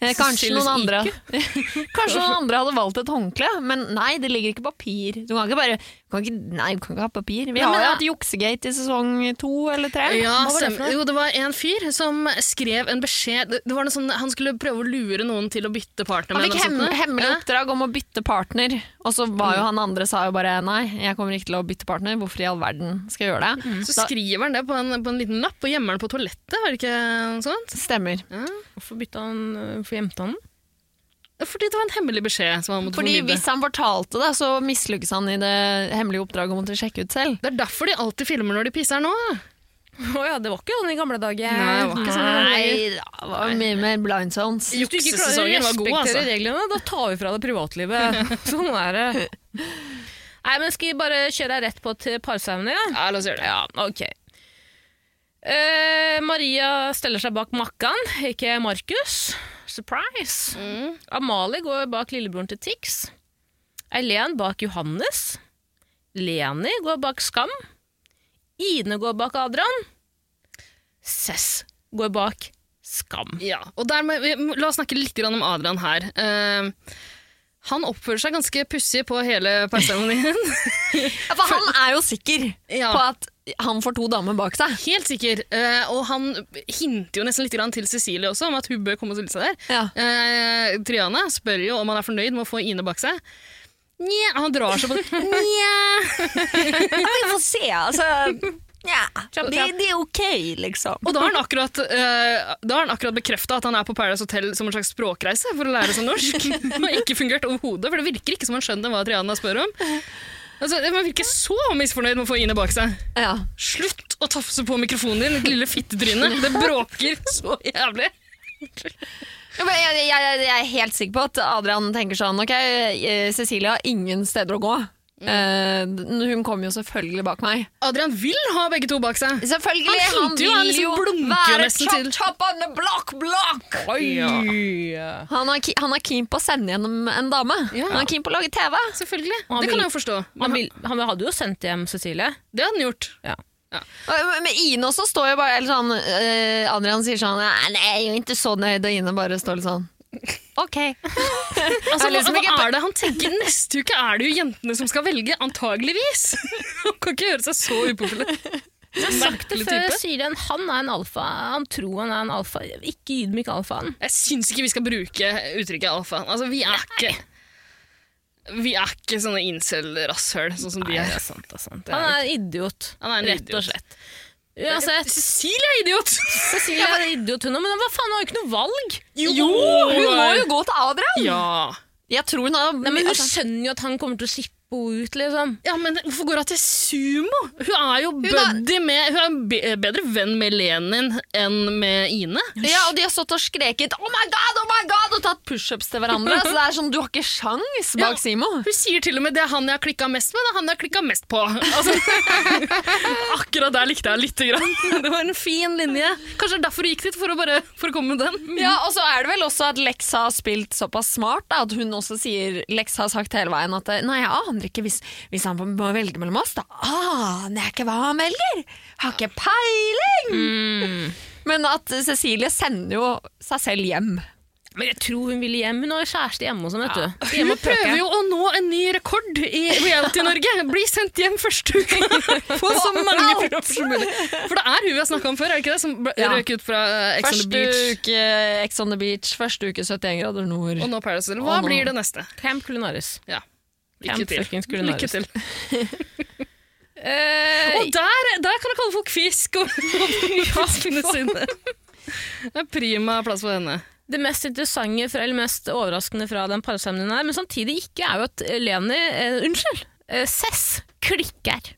Eh, Kanskje noen, andre, kanskje noen andre hadde valgt et håndkle, men nei, det ligger ikke papir. Du kan ikke bare kan ikke, Nei, du kan ikke ha papir. Vi har jo eh, hatt juksegate i sesong to eller tre. Ja, det? Jo, det var en fyr som skrev en beskjed det var noe sånn, Han skulle prøve å lure noen til å bytte partner Han med fikk hem, hemmelig oppdrag om å bytte partner, og så var jo han andre sa jo bare nei, jeg kommer ikke til å bytte partner, hvorfor i all verden skal jeg gjøre det? Så Da- skriver han det på en, på en liten lapp og gjemmer den på toalettet. Var det ikke noe sånt? Stemmer. hvorfor bytta han øh, Hvorfor gjemte han den? Fordi det var en hemmelig beskjed som han måtte Fordi formidle. hvis han fortalte det, så mislykkes han i det hemmelige oppdraget om å sjekke ut selv. Det er derfor de alltid filmer når de pisser nå. Å ja, det var ikke sånn i gamle dager. Nei, det var ikke sånn. Nei, det var mye mer blind zones. Hvis du ikke klarer å respektere altså. reglene, da tar vi fra deg privatlivet. sånn er det. Nei, men Skal vi bare kjøre deg rett på til parseremoni? Ja? Ja, la oss gjøre det. Ja, ok. Uh, Maria steller seg bak Makkan, ikke Markus. Surprise! Mm. Amalie går bak lillebroren til Tix. Eileen bak Johannes. Leni går bak Skam. Ine går bak Adrian. Cess går bak Skam. Ja, og der må, La oss snakke litt om Adrian her. Eh, han oppfører seg ganske pussig på hele parseremonien. Ja, for han er jo sikker Ja. på at han får to damer bak seg. Helt sikker. Eh, og han hinter jo nesten litt til Cecilie også om at hun bør komme og stille seg der. Ja. Eh, Triana spør jo om han er fornøyd med å få Ine bak seg. Nja, han drar seg på det. Nja. vi får se, altså. Ja, Kjapp, det, det er ok, liksom. Og da har han akkurat, uh, akkurat bekrefta at han er på Paradise Hotel som en slags språkreise for å lære seg norsk. Det har ikke fungert overhodet, for det virker ikke som han skjønner hva Triana spør om. Altså, Man virker så misfornøyd med å få Ine bak seg. Ja. Slutt å tafse på mikrofonen din, ditt lille fittetryne. Det bråker så jævlig. Jeg, jeg, jeg er helt sikker på at Adrian tenker sånn Ok, eh, Cecilie har ingen steder å gå. Eh, hun kommer jo selvfølgelig bak meg. Adrian vil ha begge to bak seg. Selvfølgelig! Han Han, vil jo, han liksom jo være chop, chop on the block block! Han er, han er keen på å sende gjennom en dame. Ja. Han er keen på å lage TV. Selvfølgelig. Det vil- kan jeg jo forstå. Han, vil, han hadde jo sendt hjem Cecilie. det hadde han gjort. Ja. Ja. Men Ine også står jo bare eller sånn, eh, Adrian sier sånn «Nei, jeg er jo ikke så nøyd, og Ine bare står litt sånn ok. Altså, hva, liksom hva er det han tenker? Neste uke er det jo jentene som skal velge, antageligvis. Han kan ikke gjøre seg så upopulær. Jeg har sagt det før, det, han er en alfa. Han tror han er en alfa. Ikke ydmyk alfaen. Jeg syns ikke vi skal bruke uttrykket alfa. Altså, vi er ikke Vi er ikke sånne incel-rasshøl, sånn som de er. det er sant, det er sant. Det Han er- er idiot, Han er en rett idiot. og slett. Uansett, Cecilie er idiot! Cecilie er idiot hun men hva faen, hun har jo ikke noe valg! Jo, Hun må jo gå til Adrian! Ja. Jeg tror hun har Nei, men Hun altså, skjønner jo at han kommer til å slippe henne ut, liksom. ja, men hvorfor går hun til sumo? Hun er jo buddy med Hun er be bedre venn med Lenin enn med Ine. Ja, og de har stått og skreket 'oh my god', oh my god og tatt pushups til hverandre. Så det er sånn, Du har ikke sjans bak Ja. Simo. Hun sier til og med det er han jeg har klikka mest med, det er han jeg har klikka mest på. Altså, akkurat der likte jeg lite grann. Det var en fin linje. Kanskje det er derfor hun gikk dit, for å, bare, for å komme med den. Ja, Og så er det vel også at Lex har spilt såpass smart da, at hun også sier Lex har sagt hele veien at Nei, jeg aner ikke hvis, hvis han må velge mellom oss. Da aner jeg ikke hva han velger! Har ikke peiling! Men at Cecilie sender jo seg selv hjem. Men jeg tror hun ville hjem. Hun har kjæreste hjemme ham, vet du. Hun Hjemme og prøver jo å nå en ny rekord i Reality-Norge. Bli sendt hjem første uke! På så mange program som mulig. For det er hun vi har snakka om før, er det ikke det? Som Ja. røk ut fra Ex on the Første Beach. uke Ex on the Beach, første uke 71 grader nord. Og nå Paradise Hotel. Hva blir det neste? Camp Culinaris. Ja. Lykke til. Lykke til. Eh, Og der, der kan du kalle folk fisk og fiskene sine. Det er prima plass for henne. det mest interessante eller mest overraskende fra den parseremonien her, men samtidig ikke, er jo at Leni eh, Unnskyld! Eh, Cess klikker.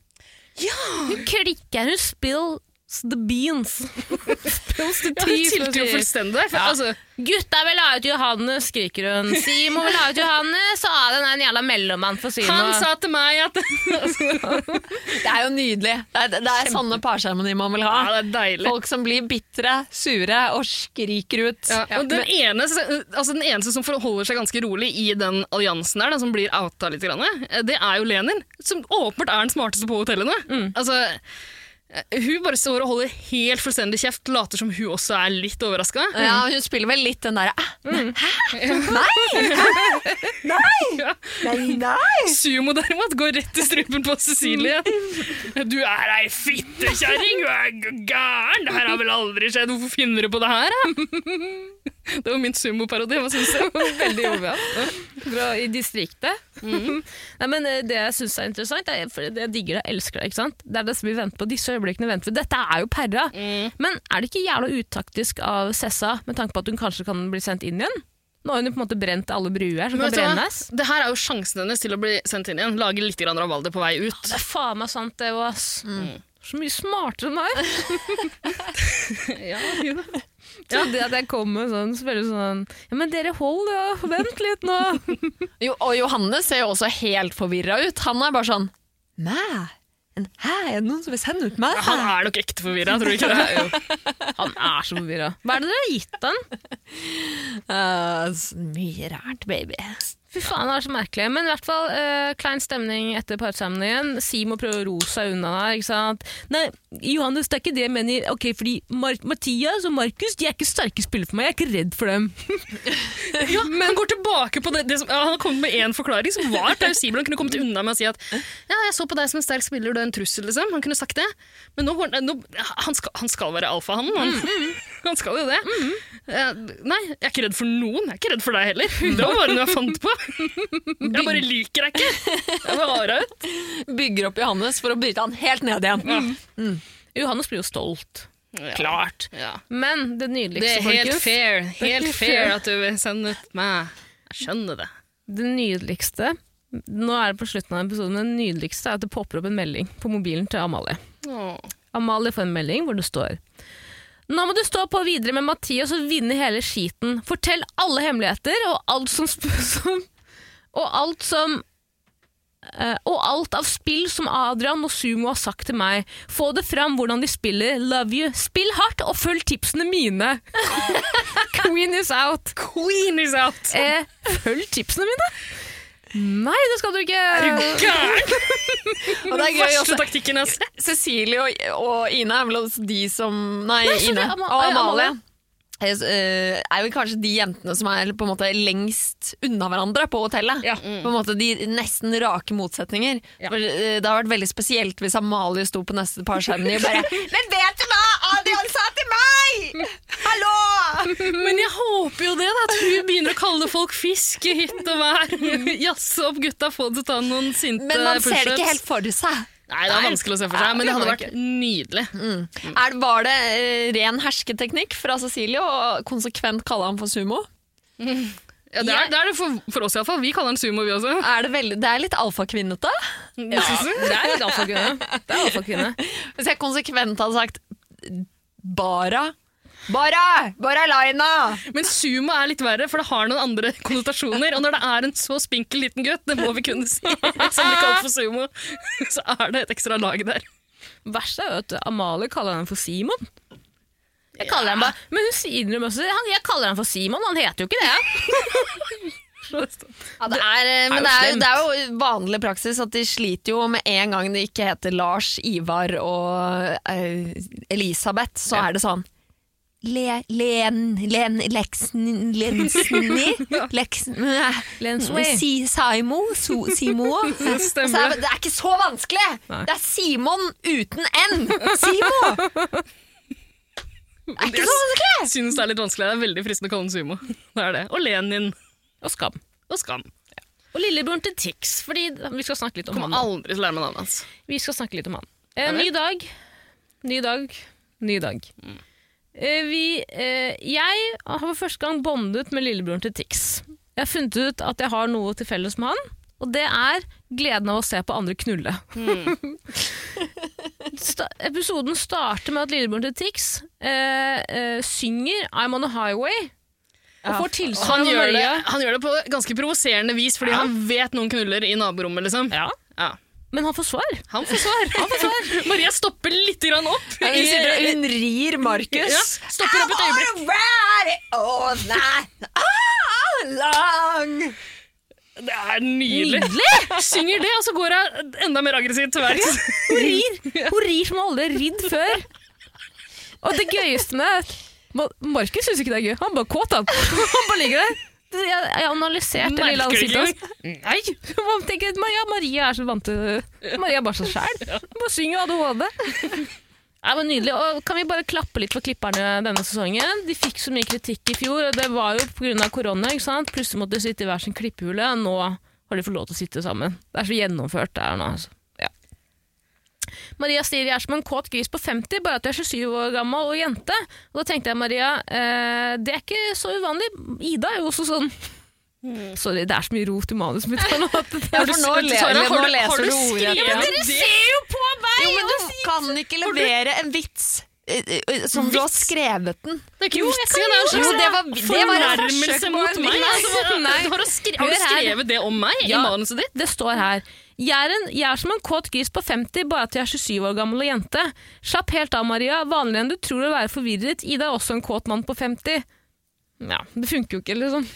Hun klikker. Hun spills the beans. spills Ja, hun tea, jo fullstendig der. Ja. altså, Gutta vil ha ut Johannes, skriker hun. Simo vil ha ut Johannes, og Adrian er en jævla mellommann for Simo. han sa til meg at Det er jo nydelig. Det er, det er sånne parseremonier man vil ha. Ja, det er. Folk som blir bitre, sure og skriker ut. Ja, og den, eneste, altså den eneste som forholder seg ganske rolig i den alliansen der, den som blir outa litt, det er jo Lenin, som åpenbart er den smarteste på hotellene. Altså, hun bare står og holder helt fullstendig kjeft, later som hun også er litt overraska. Ja, hun spiller vel litt den derre Ja. Nei, nei! Sumo derimot går rett i strupen på Cecilie. Du er ei fittekjerring, du er gæren! Det her har vel aldri skjedd, hvorfor finner du på det her? da?» Det var min sumoparodi, hva syns du? Veldig jovial. Fra i distriktet. Nei, men eh, Det jeg syns er interessant, er, for jeg digger det, jeg elsker det. ikke sant? Det er det som vi venter på. Disse øyeblikkene venter vi. Dette er jo perra. Men er det ikke jævla utaktisk av Sessa, med tanke på at hun kanskje kan bli sendt inn igjen? Nå har hun jo på en måte brent alle bruer som Men kan brennes. Det her er jo sjansen hennes til å bli sendt inn igjen. Lage litt rabalder på vei ut. Det er faen meg sant, det òg, ass. Så mye smartere enn meg. Ja, Trodde jeg at jeg kom med sånn, så veldig sånn Ja, men dere hold, ja. Vent litt nå. Jo, og Johannes ser jo også helt forvirra ut. Han er bare sånn Mæ? En hæ? Er det noen som vil sende ut meg? Han er nok ekte forvirra, tror du ikke det? Han er så forvirra. Hva er det dere har gitt han? Uh, mye rart, baby. Fy faen, det er så merkelig. Men i hvert fall uh, klein stemning etter parseremonien. Simo prøver å ro seg unna der. ikke sant? Nei, Johannes, det er ikke det jeg mener. Ok, fordi Mar Mathias og Markus de er ikke sterke spillere for meg. Jeg er ikke redd for dem. Ja, men han går tilbake på det, det som, ja, Han har kommet med én forklaring som var plausibel. Han kunne kommet unna med å si at ja, jeg så på deg som en sterk spiller, du er en trussel. liksom. Han kunne sagt det. Men nå, går- nå, han, skal, han skal være alfahannen. Han, han skal jo det. Eh, nei, jeg er ikke redd for noen. Jeg er ikke redd for deg heller. Det var bare noe jeg fant på. Jeg bare liker deg ikke. Jeg vil ha deg ut. Bygger opp Johannes for å bryte han helt ned igjen. Johannes blir jo stolt. Ja. Klart. Ja. Men det Det nydeligste, er helt folkens fair. Helt fair. at du vil sende ut meg. Jeg skjønner det. Det nydeligste Nå er det på slutten av episoden, men det nydeligste er at det popper opp en melding på mobilen til Amalie. Åh. Amalie får en melding hvor det står Nå må du stå på videre med Mathias og vinne hele skiten. Fortell alle hemmeligheter og alt som, som Og alt som Uh, og alt av spill som Adrian og Sumo har sagt til meg. Få det fram hvordan de spiller. Love you. Spill hardt og følg tipsene mine. Queen is out. Queen is out! Eh, følg tipsene mine? Nei, det skal du ikke. Gæren! Og det er gøy Verste også. taktikken jeg har sett. Cecilie og, og Ine er vel de som Nei, Nei, Ine er og Amalie. Eh, er jo kanskje de jentene som er på en måte lengst unna hverandre på hotellet. Ja. På en måte De nesten rake motsetninger. For, eh, det har vært veldig spesielt hvis Amalie sto på neste par seremoni og bare Men vet du hva Adrian sa til meg?! Hallo! Men jeg håper jo det, da, at hun begynner å kalle folk fisk hytt og vær. Jazze opp gutta, få det til å ta noen sinte Men man ser det ikke helt for seg. Nei, det er vanskelig å se for seg, men det hadde vært nydelig. Er, var det eh, ren hersketeknikk fra Cecilie å konsekvent kalle ham for sumo? Ja, det, er, det er det for, for oss iallfall. Vi kaller den sumo, vi også. Er det, veldig, det er litt alfakvinnete. Ja, det er litt alfakvinne. Det er alfakvinne. Hvis jeg konsekvent hadde sagt Bara Bara! Bara Laina! Men sumo er litt verre, for det har noen andre konnotasjoner. Og når det er en så spinkel liten gutt, det må vi kunne si, som blir kalt for sumo, så er det et ekstra lag der. Verst er jo at Amalie kaller den for Simon. Jeg kaller den bare, Men hun sier innrømmer også han, jeg kaller den for Simon, han heter jo ikke det. Ja, det er, eh, men jo det er, det er jo vanlig praksis at de sliter jo med en gang det ikke heter Lars, Ivar og uh, Elisabeth, så Ja. er det sånn Le, len, len, leksen, lensni, leksen, Lensway. si, Saimo, so, Simo. Stemmer Så er, det. det er ikke så vanskelig! Nei. Det er Simon uten N! Simo! Det er ikke så vanskelig! Jeg synes det er litt vanskelig. Det er veldig fristende å kalle den sumo. Det er det. Og Lenin Og Skam. og Skam. Og lillebroren til Tix, fordi vi skal snakke litt om han. Kommer aldri til å lære meg navnet hans. Vi skal snakke litt om han. Eh, ny dag, ny dag, ny dag. Eh, vi, eh, jeg har for første gang bondet med lillebroren til Tix. Jeg har funnet ut at jeg har noe til felles med han, og det er gleden av å se på andre knulle. Sta episoden starter med at lillebroren til Tix eh, eh, synger I'm on a highway. Og får tilsvar Han av gjør, det, han gjør det på ganske provoserende vis, fordi han vet noen knuller i naborommet. liksom. Ja, Ja. Men han får svar. Han får svar. Maria stopper litt grann opp. Hun, sitter, hun rir Markus. Ja, stopper opp et øyeblikk. it all night all long. Det er nydelig. Synger det, og så går hun enda mer aggressivt til verks. Hun rir, hun rir som hun aldri har ridd før. Og det gøyeste med det er Markus syns ikke det er gøy. Han bare kåt, han. Han bare ligger der. Jeg jeg analyserte lille ansiktet. Nei! Man tenker, ja, Maria er så vant til Maria er bare så sjæl. Bare synger ADHD. Det var nydelig. Og kan vi bare klappe litt for klipperne denne sesongen? De fikk så mye kritikk i fjor, og det var jo pga. korona. ikke sant? Plutselig måtte de sitte i hver sin klippehule. Nå har de fått lov til å sitte sammen. Det er så gjennomført det her nå. altså. Maria jeg er som en kåt gris på 50, bare at jeg er 27 år gammel og jente. Og da tenkte jeg, Maria, eh, det er ikke så uvanlig. Ida er jo også sånn. Sorry, det er så mye rot i manuset mitt. nå at Ja, for nå, le, Tara, har nå du- leser har du du ordet. skrevet Ja, det? ser jo på meg! Jo, men du kan ikke levere en vits eh, eh, som du har skrevet den. Det er ikke Jo, vits i det. er Jo, det var, det var forsøk mot meg. Altså, har, du skrevet det om meg Ja. i manuset ditt? Det står her. Jeg er, en, jeg er som en kåt gris på 50, bare at jeg er 27 år gammel og jente. Slapp helt av, Maria. Vanligere enn du tror å være forvirret. Ida er også en kåt mann på 50. Ja, det funker jo ikke, liksom.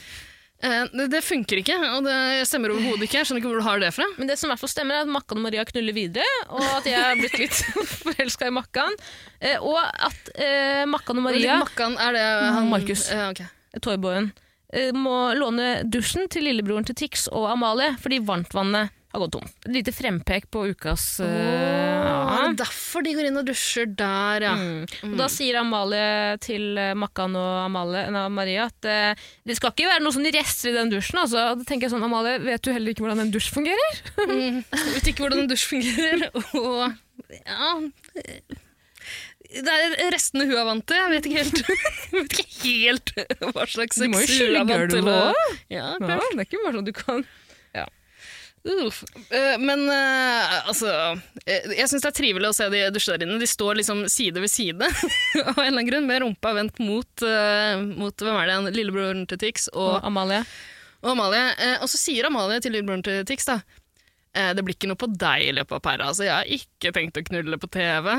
Eh, det, det funker ikke, og det stemmer overhodet ikke. Jeg skjønner ikke hvor du har det fra. Men det som i hvert fall stemmer, er at Makkan og Maria knuller videre, og at jeg er blitt litt forelska i Makkan. Eh, og at eh, Makkan og Maria, Makkan, er det han Markus. Eh, okay. toyboyen, eh, må låne dusjen til lillebroren til Tix og Amalie, fordi varmtvannet har gått tomt. Et lite frempek på ukas uh, Åh, ja. er derfor de går inn og dusjer der, ja. Mm. Og da sier Amalie til eh, Makkan og Amalie, nei, Maria at uh, det skal ikke være noe sånn rester i den dusjen. Altså. Da tenker jeg sånn, Amalie, vet du heller ikke hvordan en dusj fungerer? Mm. Vet ikke hvordan en dusj fungerer, og ja det er restene hun er vant til. Jeg vet ikke helt, vet ikke helt hva slags sex hun er vant til. Ja, Ja, det er ikke bare sånn du kan Uff. Eh, Men eh, altså eh, Jeg syns det er trivelig å se de dusje der inne. De står liksom side ved side av en eller annen grunn, med rumpa vendt mot, mot hvem er det, igjen? lillebroren til Tix og, Og Amalie. og Amalie. Og så sier Amalie til lillebroren til Tix da det blir ikke noe på deg i løpet av pæra. Altså, jeg har ikke tenkt å knulle på TV.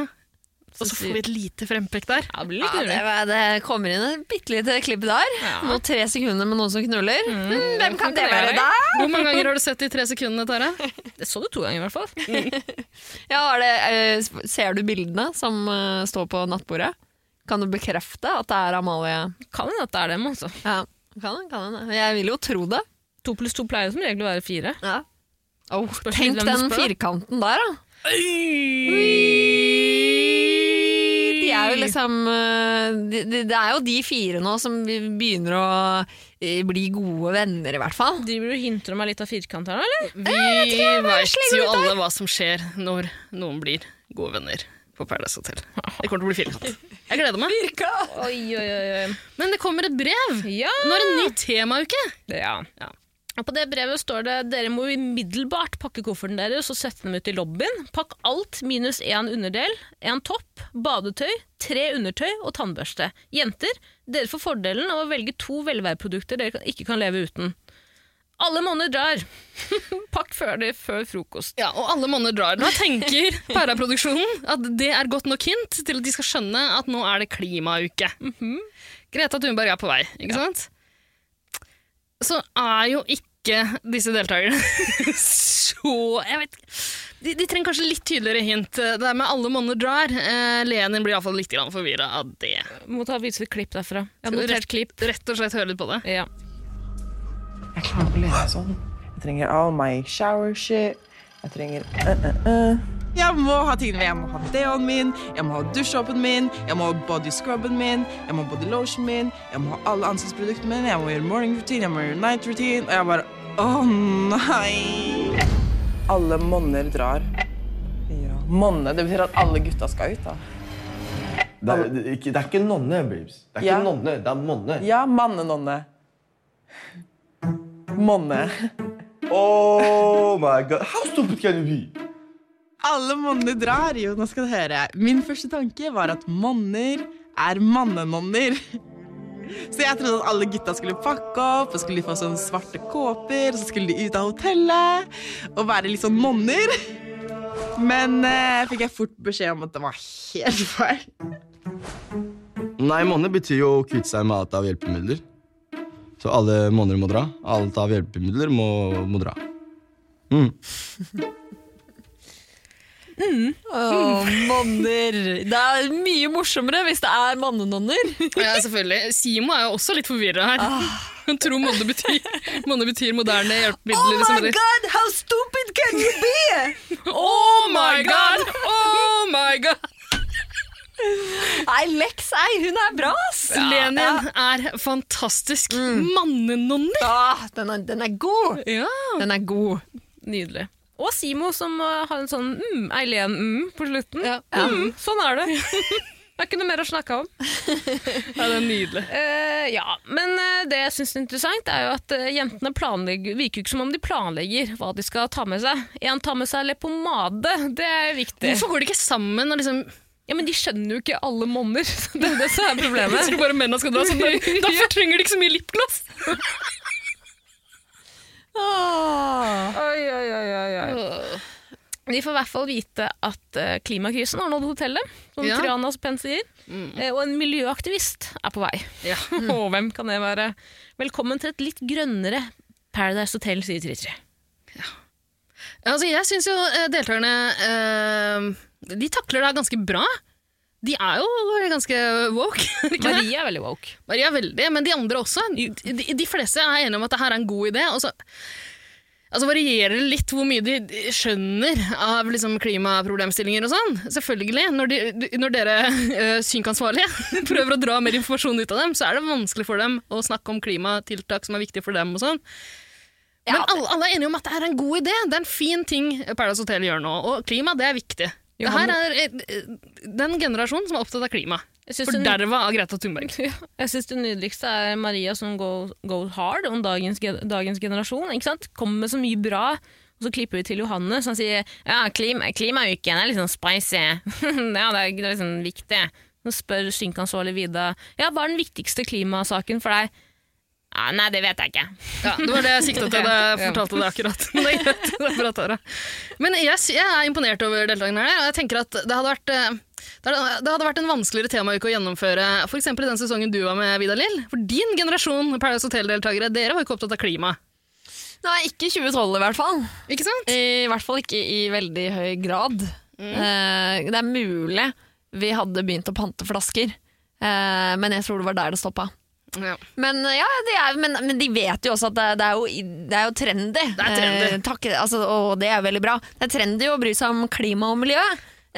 Og så får vi et lite frempekk der. Ja, det blir Ja, det, det kommer inn et bitte lite klipp der. Nå tre sekunder med noen som knuller. Mm, hvem kan det være da? Hvor mange ganger har du sett de tre sekundene, Tara? Det så du to ganger i hvert fall. Ja, er det, eh, ser du bildene som eh, står på nattbordet? Kan du bekrefte at det er Amalie? Kan hende at det er dem, altså. Ja, kan kan. Jeg vil jo tro det. To pluss to pleier som regel å være fire. Ja. Oh, tenk den firkanten der, da. De er jo liksom Det de, de, Det er jo de fire nå som begynner å eh, bli gode venner, i hvert fall. Driver du og hinter om litt av firkant her, eller? Vi veit jo alle hva som skjer når noen blir gode venner på Paradise Hotel. Det kommer til å bli firkant. Jeg gleder meg. Firka! oi, oi. oi. Men det kommer et brev. Ja! Nå er det en ny temauke. ja. Ja. På det brevet står det dere må umiddelbart pakke kofferten deres og sette dem ut i lobbyen. Pakk alt minus én underdel, en topp, badetøy, tre undertøy og tannbørste. Jenter, dere får fordelen av å velge to velværprodukter dere ikke kan leve uten. Alle monner drar. Pakk før det før frokost. Ja, og alle monner drar. Nå tenker Paraproduksjonen at det er godt nok hint til at de skal skjønne at nå er det klimauke. Greta Thunberg er på vei, ikke sant? Så er jo ikke disse deltakerne så Jeg vet ikke. De, de trenger kanskje litt tydeligere hint. Det der med alle monner drar. Eh, Lenin blir iallfall litt forvirra av det. Må ta vise et klipp derfra. Jeg har notert rett, klipp. rett og slett høre litt på det? Ja. Jeg klarer ikke å leve sånn. Jeg trenger all my shower shit. Jeg trenger uh, uh, uh. Jeg må ha tingene. Jeg må ha deoen min, jeg må ha dusjåpen min, jeg må ha body scrubben min, jeg må ha body lotion min, jeg må ha alle ansiktsproduktene mine, jeg må gjøre morning routine, jeg må gjøre night routine, og jeg bare Å nei! Alle monner drar. Ja. Monne, det betyr at alle gutta skal ut, da. Det er, det, er ikke, det er ikke nonne, babes. Det er Ja. ikke nonne, det er monne. Ja, mannenonne. Monne. Oh my god. How stupid can you be? Alle monner drar. Jo, nå skal du høre. Min første tanke var at monner er mannenonner. Så jeg trodde at alle gutta skulle pakke opp, og skulle få sånne svarte kåper, og så skulle de ut av hotellet og være litt sånn monner. Men eh, fikk jeg fort beskjed om at det var helt feil. Nei, monner betyr jo å kvitte seg med alt av hjelpemidler. Så alle monner må dra. Alt av hjelpemidler må, må dra. Mm. Åh, manner. Det er mye morsommere hvis det er mannenonner. Ja, selvfølgelig. Simo er jo også litt forvirra her. Hun tror monne betyr, monne betyr moderne hjelpemidler. liksom, eller- god, how stupid can you be? Oh my god! Oh my god! Nei, Lex, ei, hun er bra, ass. Lenin er fantastisk. Mannenonner! Ah, den, er, den er god. Ja. Den er god. Nydelig. Og Simo som uh, har en sånn mm, Eileen-mm på slutten. Ja. Mm, sånn er det. det er ikke noe mer å snakke om. ja, det er nydelig. Uh, ja, Men uh, det jeg syns er interessant, er jo at uh, jentene planlegger, virker ikke som om de planlegger hva de skal ta med seg. En tar med seg leppepomade, det er viktig. Hvorfor går de ikke sammen og liksom Ja, Men de skjønner jo ikke alle monner. det er det som er Jeg problemet. tror bare mennene skal dra sånn. Derfor trenger de ikke så mye lipgloss. Oi, oi, oi, oi, oi. De får i hvert fall vite at eh, klimakrisen har nådd hotellet, som Ja. Triana så pent sier. Mm. og en miljøaktivist er på vei. Ja. og hvem kan det være? Velkommen til et litt grønnere Paradise Hotel, sier Tritri. Altså, jeg syns jo eh, deltakerne eh, De takler det ganske bra. De er jo ganske woke. Maria er veldig woke. Maria er veldig, men de andre også. De, de fleste er enige om at det her er en god idé. Og så altså varierer litt hvor mye de de skjønner av liksom, klimaproblemstillinger og sånn. Selvfølgelig. Når, de, når dere øh, synkansvarlige prøver å dra mer informasjon ut av dem, så er det vanskelig for dem å snakke om klimatiltak som er viktige for dem. og sånn. Men alle, alle er enige om at det er en god idé. Det er en fin ting Paradise Hotel gjør nå. Og klima, det er viktig. Det her er eh, den generasjonen som er opptatt av klima. Forderva av Greta Thunberg. Ja, jeg syns det nydeligste er Maria som går, go hard om dagens, dagens generasjon. Kommer med så mye bra, og så klipper vi til Johanne som sier ja, klima, klimauken er litt sånn spicy. ja, det er, det er sånn viktig. Så spør synkansvarlig Vida ja, hva er den viktigste klimasaken for deg. Ja, nei, det vet jeg ikke. Ja, det var det jeg sikta til da jeg fortalte det akkurat. Men det er greit. Det er bra, Tara. Men jeg, jeg er imponert over deltakerne her. og Jeg tenker at det hadde vært eh, det hadde vært en vanskeligere temauke å gjennomføre f.eks. i den sesongen du var med, Vidar Lill. For din generasjon Paradise Hotel-deltakere, dere var ikke opptatt av klima. Nei, ikke 2012 i hvert fall. Ikke sant? I hvert fall ikke i veldig høy grad. Eh, det er mulig vi hadde begynt å pante flasker Eh, men jeg tror det var der det stoppa. Ja. Men, ja, det er, men, men de vet jo også at det, det, er, jo, det er jo trendy. Det er trendy. Eh, takk, altså, og det er veldig bra. Det er trendy å bry seg om klima og miljø.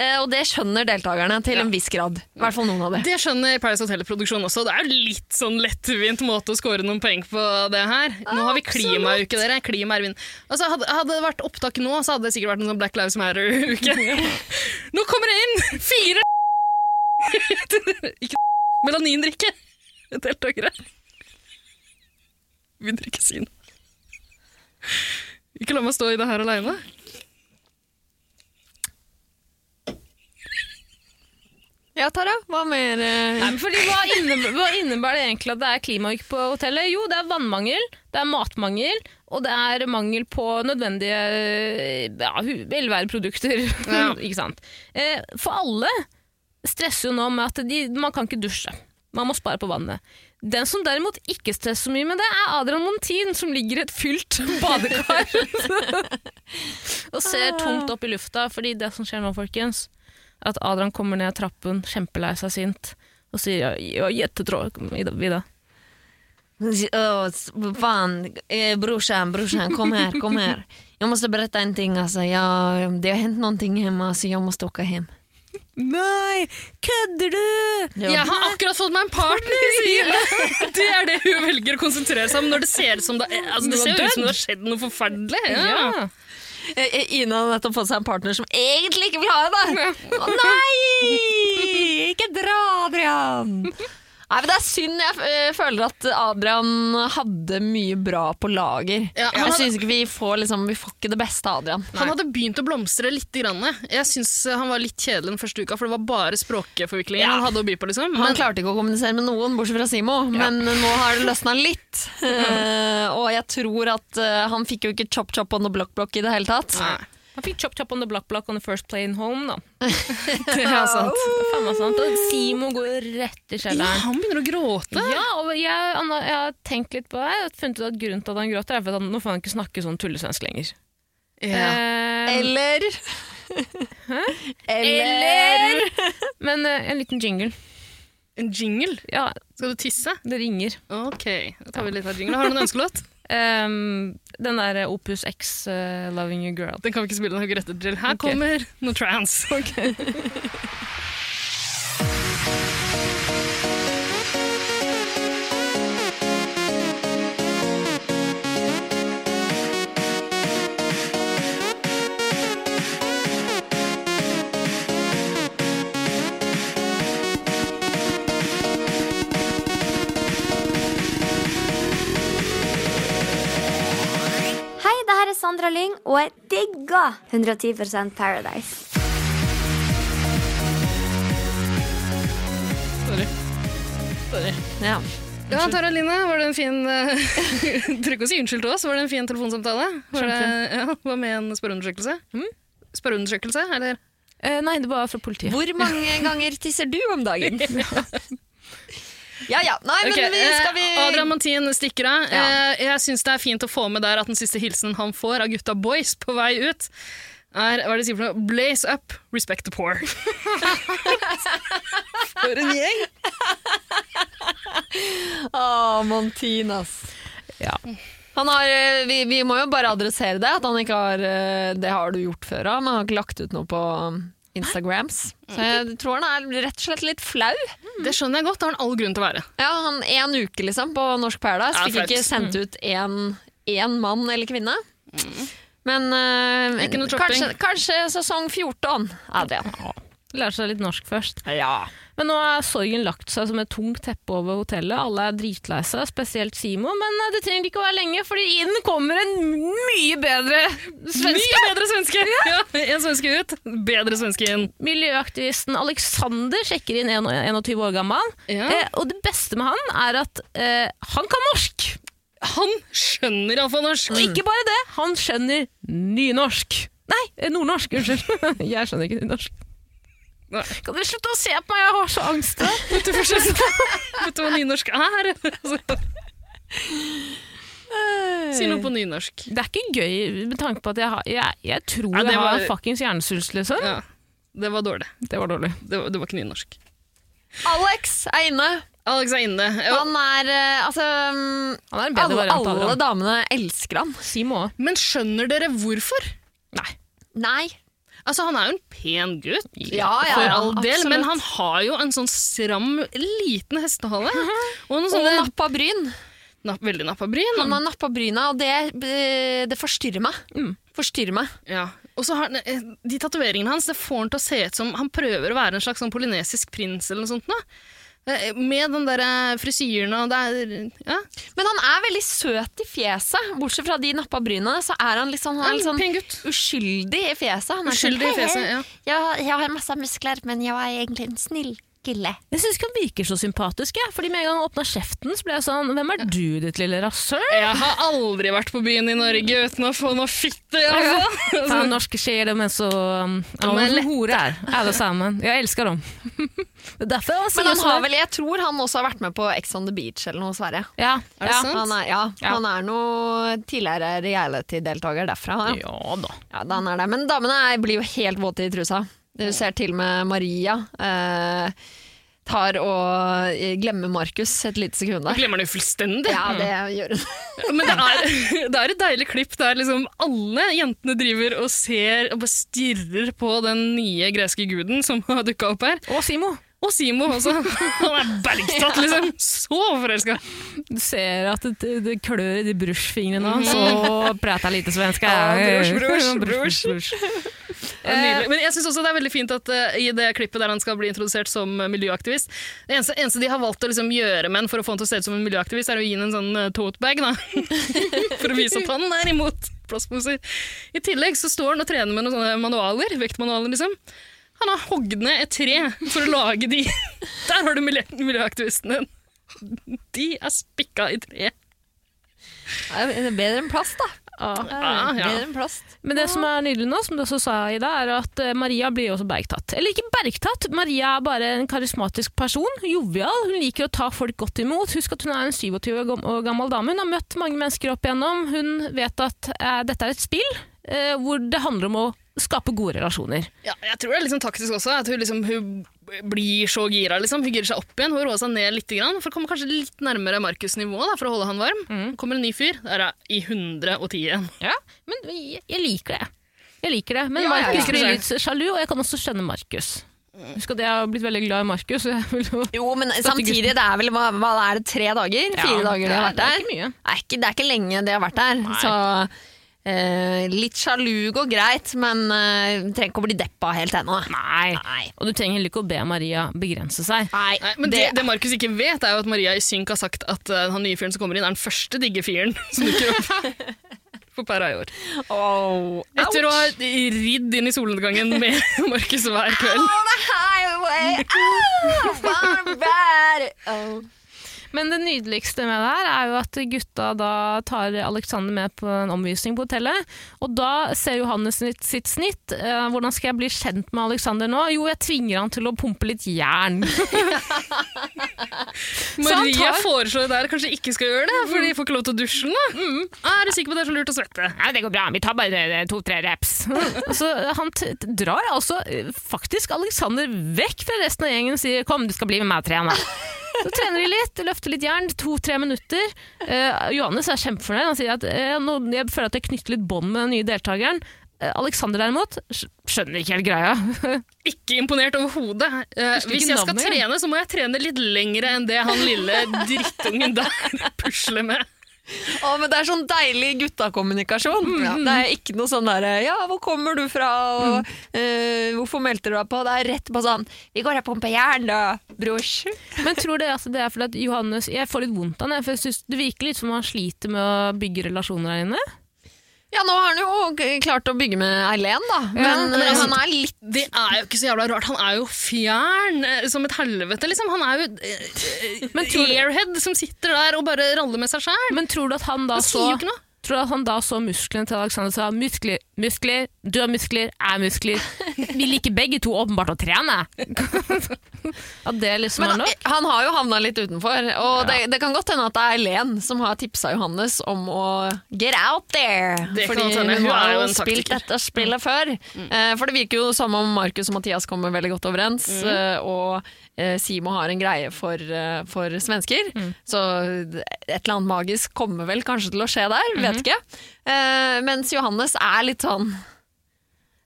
Eh, og det skjønner deltakerne til Ja. en viss grad. I hvert fall noen av dem. Det skjønner Paris Hotel-produksjonen også. Det er jo litt sånn lettvint måte å score noen poeng på det her. Nå har vi klimauke, dere. Klima er vinn. Altså, hadde, hadde det vært opptak nå, så hadde det sikkert vært en sånn Black Lives Matter-uke. nå kommer det inn fire Ikke melanindrikke deltakere. Vi drikker sin. Ikke la meg stå i det her aleine. Ja, Tara, hva mer? eh? Nei, men fordi hva, innebærer, hva innebærer det egentlig at det er klimauke på hotellet? Jo, det er vannmangel, det er matmangel, og det er mangel på nødvendige ja, velværeprodukter. Ja. ikke sant? Eh, For alle stresser jo nå med at de, man kan ikke dusje. Man må spare på vannet. Den som derimot ikke stresser så mye med det, er Adrian Montin, som ligger i et fylt badekar og ser tomt opp i lufta. Fordi det som skjer nå, folkens, er at Adrian kommer ned trappen, kjempelei seg sint, og sier ja, jättetråkig Vida. Vida. Åh, eh, brorsan, brorsan, kom her, kom her. Jeg måtte berette en ting. altså. Jeg, det har hendt noe hjemme, så jeg måste åka hem. Nei, kødder du? Jeg har akkurat fått meg en partner, sier hun. Det er det hun velger å konsentrere seg om når det ser ut som det, altså, det ser ut som det har skjedd noe forferdelig. Ja. Eh, eh, Ina har nettopp fått seg en partner som egentlig ikke vil ha henne. Å nei! Ikke dra, Adrian! Nei, men Det er synd. Jeg eh, føler at Adrian hadde mye bra på lager. Ja, jeg hadde- synes ikke vi får, liksom, vi får ikke det beste av Adrian. Han hadde begynt å blomstre litt. Grann. Jeg syns han var litt kjedelig den første uka, for det var bare språkforviklingen Ja. han hadde å by på. liksom. Han klarte ikke å kommunisere med noen, bortsett fra Simo, men nå har det løsna litt. Eh, og jeg tror at eh, han fikk jo ikke chop-chop og noe blokk-blokk i det hele tatt. Nei, Han fikk chop chop on the block block on the first plane home, da. det er sant. Faen meg sant. Og Simo går rett i Ja, kjelleren. han begynner å gråte. Ja, og jeg, jeg har tenkt litt på det. Jeg har funnet ut at Grunnen til at han gråter, er for at han, nå får han ikke snakke sånn tullesvensk lenger. Ja. Eh, Eller eller Men eh, en liten jingle. En jingle? Ja, Skal du tisse? det ringer. Ok, da tar vi litt av jingle. Har du noen ønskelåt? Um, den der Opus X, uh, 'Loving You Girl'. Den kan vi ikke spille, ikke rettet til. Her okay. kommer noe trans. Hei, og jeg digger 110% Paradise. Sorry. Sorry. Ja. Ja, Tara Line, var det en fin uh, å si unnskyld til oss. Var det en fin telefonsamtale? Var det, ja, var med en spørreundersøkelse? Spørreundersøkelse, eller? Eh, nei, det var fra politiet. Hvor mange ganger tisser du om dagen? Ja ja. Nei, men vi, skal vi eh, Adrian Montin stikker av. Ja. Eh, jeg syns det er fint å få med der at den siste hilsenen han får av gutta boys på vei ut, er hva er det de sier for noe? Blaze up, respect the poor. for en gjeng! Å, Montinas. Ja. Han har, eh, vi, vi må jo bare adressere det, at han ikke har Det har du gjort før òg, men han har ikke lagt ut noe på Instagrams. Så jeg tror han er rett og slett litt flau. Det skjønner jeg godt. Det har han all grunn til å være. Ja, han En uke liksom på Norsk Paradise Ja, fikk ikke sendt ut én mann eller kvinne. Men Ikke noe shopping. kanskje, kanskje sesong 14, Adrian. Lære seg litt norsk først. Ja. Men nå har sorgen lagt seg som et tungt teppe over hotellet. Alle er dritlei seg, spesielt Simo. Men eh, det trenger ikke å være lenge, fordi inn kommer en mye bedre svenske. Mye bedre svenske! Ja, en svenske ut, bedre svenske inn. Miljøaktivisten Alexander sjekker inn 21 år gammel. Ja. Eh, og det beste med han er at eh, han kan norsk. Han skjønner iallfall norsk. Og ikke bare det, han skjønner nynorsk. Nei, eh, nordnorsk. Unnskyld. Jeg skjønner ikke nynorsk. Kan dere slutte å se på meg? Jeg har så angst. Vet du, vet du hva nynorsk er? si noe på nynorsk. Det er ikke gøy med tanke på at jeg, har, jeg, jeg tror Ja, det jeg har var- fuckings hjernesvulst, liksom. Ja, det var dårlig. Det var dårlig. Det var, det var ikke nynorsk. Alex er inne. Alex er inne. Han er eh, altså mm, Han er alle, variant alle damene elsker han. Simo òg. Men skjønner dere hvorfor? Nei. Nei. Altså, Han er jo en pen gutt, Ja, ja, for all del, absolutt. men han har jo en sånn stram, liten hestehale. Og Og sånne nappa bryn. napp, veldig nappa bryn. Han har nappa bryna, og det, eh, det forstyrrer meg. Forstyrrer meg. Ja. Og så har eh, De tatoveringene hans det får han til å se ut som han prøver å være en slags sånn polynesisk prins. eller noe sånt. nå. Eh, Med den der eh, frisyren og det er, ja. Men han er veldig søt i fjeset. Bortsett fra de nappa bryna, så er han litt sånn, han er litt sånn uskyldig i fjeset. Han Uskyldig i sånn, fjeset, ja. Jeg, jeg har masse muskler, men jeg er egentlig en snill kille. Jeg syns ikke han virker så sympatisk. Jeg. Fordi Med en gang han åpna kjeften, så ble jeg sånn Hvem er du, ditt lille rasshøl? Jeg har aldri vært på byen i Norge uten å få noe fitte. Altså. Fan, norske skjer, de er så um, ja, de er som horer, alle sammen. Jeg elsker dem. er derfor han Men han har vel, jeg tror han også har vært med på Ex on the Beach eller noe, Sverre. Ja, Er det ja. sant? Han er, ja, Ja. han er noe tidligere reality-deltaker derfra. Ja. ja da. Ja, da han er det. Men damene er, blir jo helt våte i trusa. Du ser til og med Maria eh, tar og eh, glemmer Markus et lite sekund der. Glemmer det fullstendig. Ja, det gjør hun. Men det er, det er et deilig klipp der liksom alle jentene driver og ser og bare stirrer på den nye greske guden som har dukka opp her. Og Simo. Og Simo også. Han er bergtatt, liksom. Så forelska. Du ser at det, det klør i de brusjfingrene hans, og prater lite svenska. Ja, brusj, brusj, brusj, nydelig. Men jeg synes også det er veldig fint at eh, i det klippet der han skal bli introdusert som eh, miljøaktivist Det eneste, eneste de har valgt å liksom gjøre med han for å få han til å se ut som en miljøaktivist, er å gi han en sånn uh, totebag, da. for å vise at han er imot plastposer. I tillegg så står han og trener med noen sånne manualer, vektmanualer, liksom. Han har hogd ned et tre for å lage de. Der har du miljø miljøaktivisten din. De er spikka i tre. Det er bedre enn plast, da. Ja, ja. Bedre enn plast. Men det som er nydelig nå, som du også sa, Ida, er at eh, Maria blir også bergtatt. Eller ikke bergtatt, Maria er bare en karismatisk person. Jovial. Hun liker å ta folk godt imot. Husk at hun er en 27 år år gammel dame. Hun har møtt mange mennesker opp igjennom. Hun vet at eh, dette er et spill eh, hvor det handler om å skape gode relasjoner. Ja, jeg tror det er liksom taktisk også, at hun, liksom, hun blir så gira. Liksom. Hun girer seg opp igjen, hun roer seg ned litt, grann, for å komme kanskje litt nærmere Markus' nivå da, for å holde han varm. Kommer en ny fyr, der er hun i 110 igjen. Ja, men jeg, liker det. Jeg liker det. Men Ja. Markus blir litt sjalu, og jeg kan også skjønne Markus. Husk at jeg har blitt veldig glad i Markus. jo- Jo, men samtidig, det er vel hva, hva er det, tre dager? Fire Ja, dager de har vært det er ikke mye. Det er ikke, det er ikke lenge de har vært der. Så eh, litt sjalu går greit, men eh, trenger ikke å bli deppa helt ennå. Nei. Og du trenger heller ikke å be Maria begrense seg. Nei, Nei, men det, det Markus ikke vet, er jo at Maria i synk har sagt at uh, han nye fyren som kommer inn, er den første digge fyren som dukker opp på pæra i år. oh, Etter å ha ridd inn i solnedgangen med Markus hver kveld. On the highway, oh, far bad. Oh. Men det nydeligste med det her er jo at gutta da tar Alexander med på en omvisning på hotellet. Og da ser Johannes sitt, sitt snitt. Eh, hvordan skal jeg bli kjent med Alexander nå? Jo, jeg tvinger han til å pumpe litt jern. Maria tar- foreslår der kanskje ikke skal gjøre det, for de får ikke lov til å dusje. Da. Er du sikker på at det er så lurt å svette? Nei, det går bra, vi tar bare to-tre reps. så han drar altså eh, faktisk Alexander vekk fra resten av gjengen og sier kom, du skal bli med meg og trene. Så trener de litt, løfter litt jern, to-tre minutter. Eh, Johannes er kjempefornøyd. Han sier at eh, nå, jeg føler at jeg knytter litt bånd med den nye deltakeren. Eh, Alexander derimot skjønner ikke helt greia. Ikke imponert overhodet. Eh, Husker hvis ikke jeg skal navnet, ja. trene, så må jeg trene litt lengre enn det han lille drittungen der pusler med. Å, men det er sånn deilig guttakommunikasjon. Det er ikke noe sånn derre Ja, hvor kommer du fra, og uh, hvorfor meldte du deg på? Det er rett på sånn Vi går og pumper jern, da, brors. Men tror du altså, det er fordi at Johannes Jeg får litt vondt av jeg, for jeg synes det virker litt som han sliter med å bygge relasjoner her inne. Ja, nå har han jo klart å bygge med Eileen, da. Men, men eh, altså- han er litt Det er jo ikke så jævla rart. Han er jo fjern eh, som et helvete, liksom. Han er jo eh, Men tror du- airhead som sitter der og bare raller med seg sjæl. Men tror du at han da Han så Tror du at han da så musklene til Alexander og sa muskler, muskler, du har muskler, jeg har muskler. Vi liker begge to åpenbart å trene. At det liksom Men er nok? han har jo havna litt utenfor, og det, det kan godt hende at det er Len som har tipsa Johannes om å get out there. Det Fordi hun har jo spilt taktiker. dette spillet før. Mm. For det virker jo som om Markus og Mathias kommer veldig godt overens, mm. og eh, Simo har en greie for, eh, for svensker. Så et eller annet magisk kommer vel kanskje til å skje der, vet ikke. Eh, Mens Johannes er litt sånn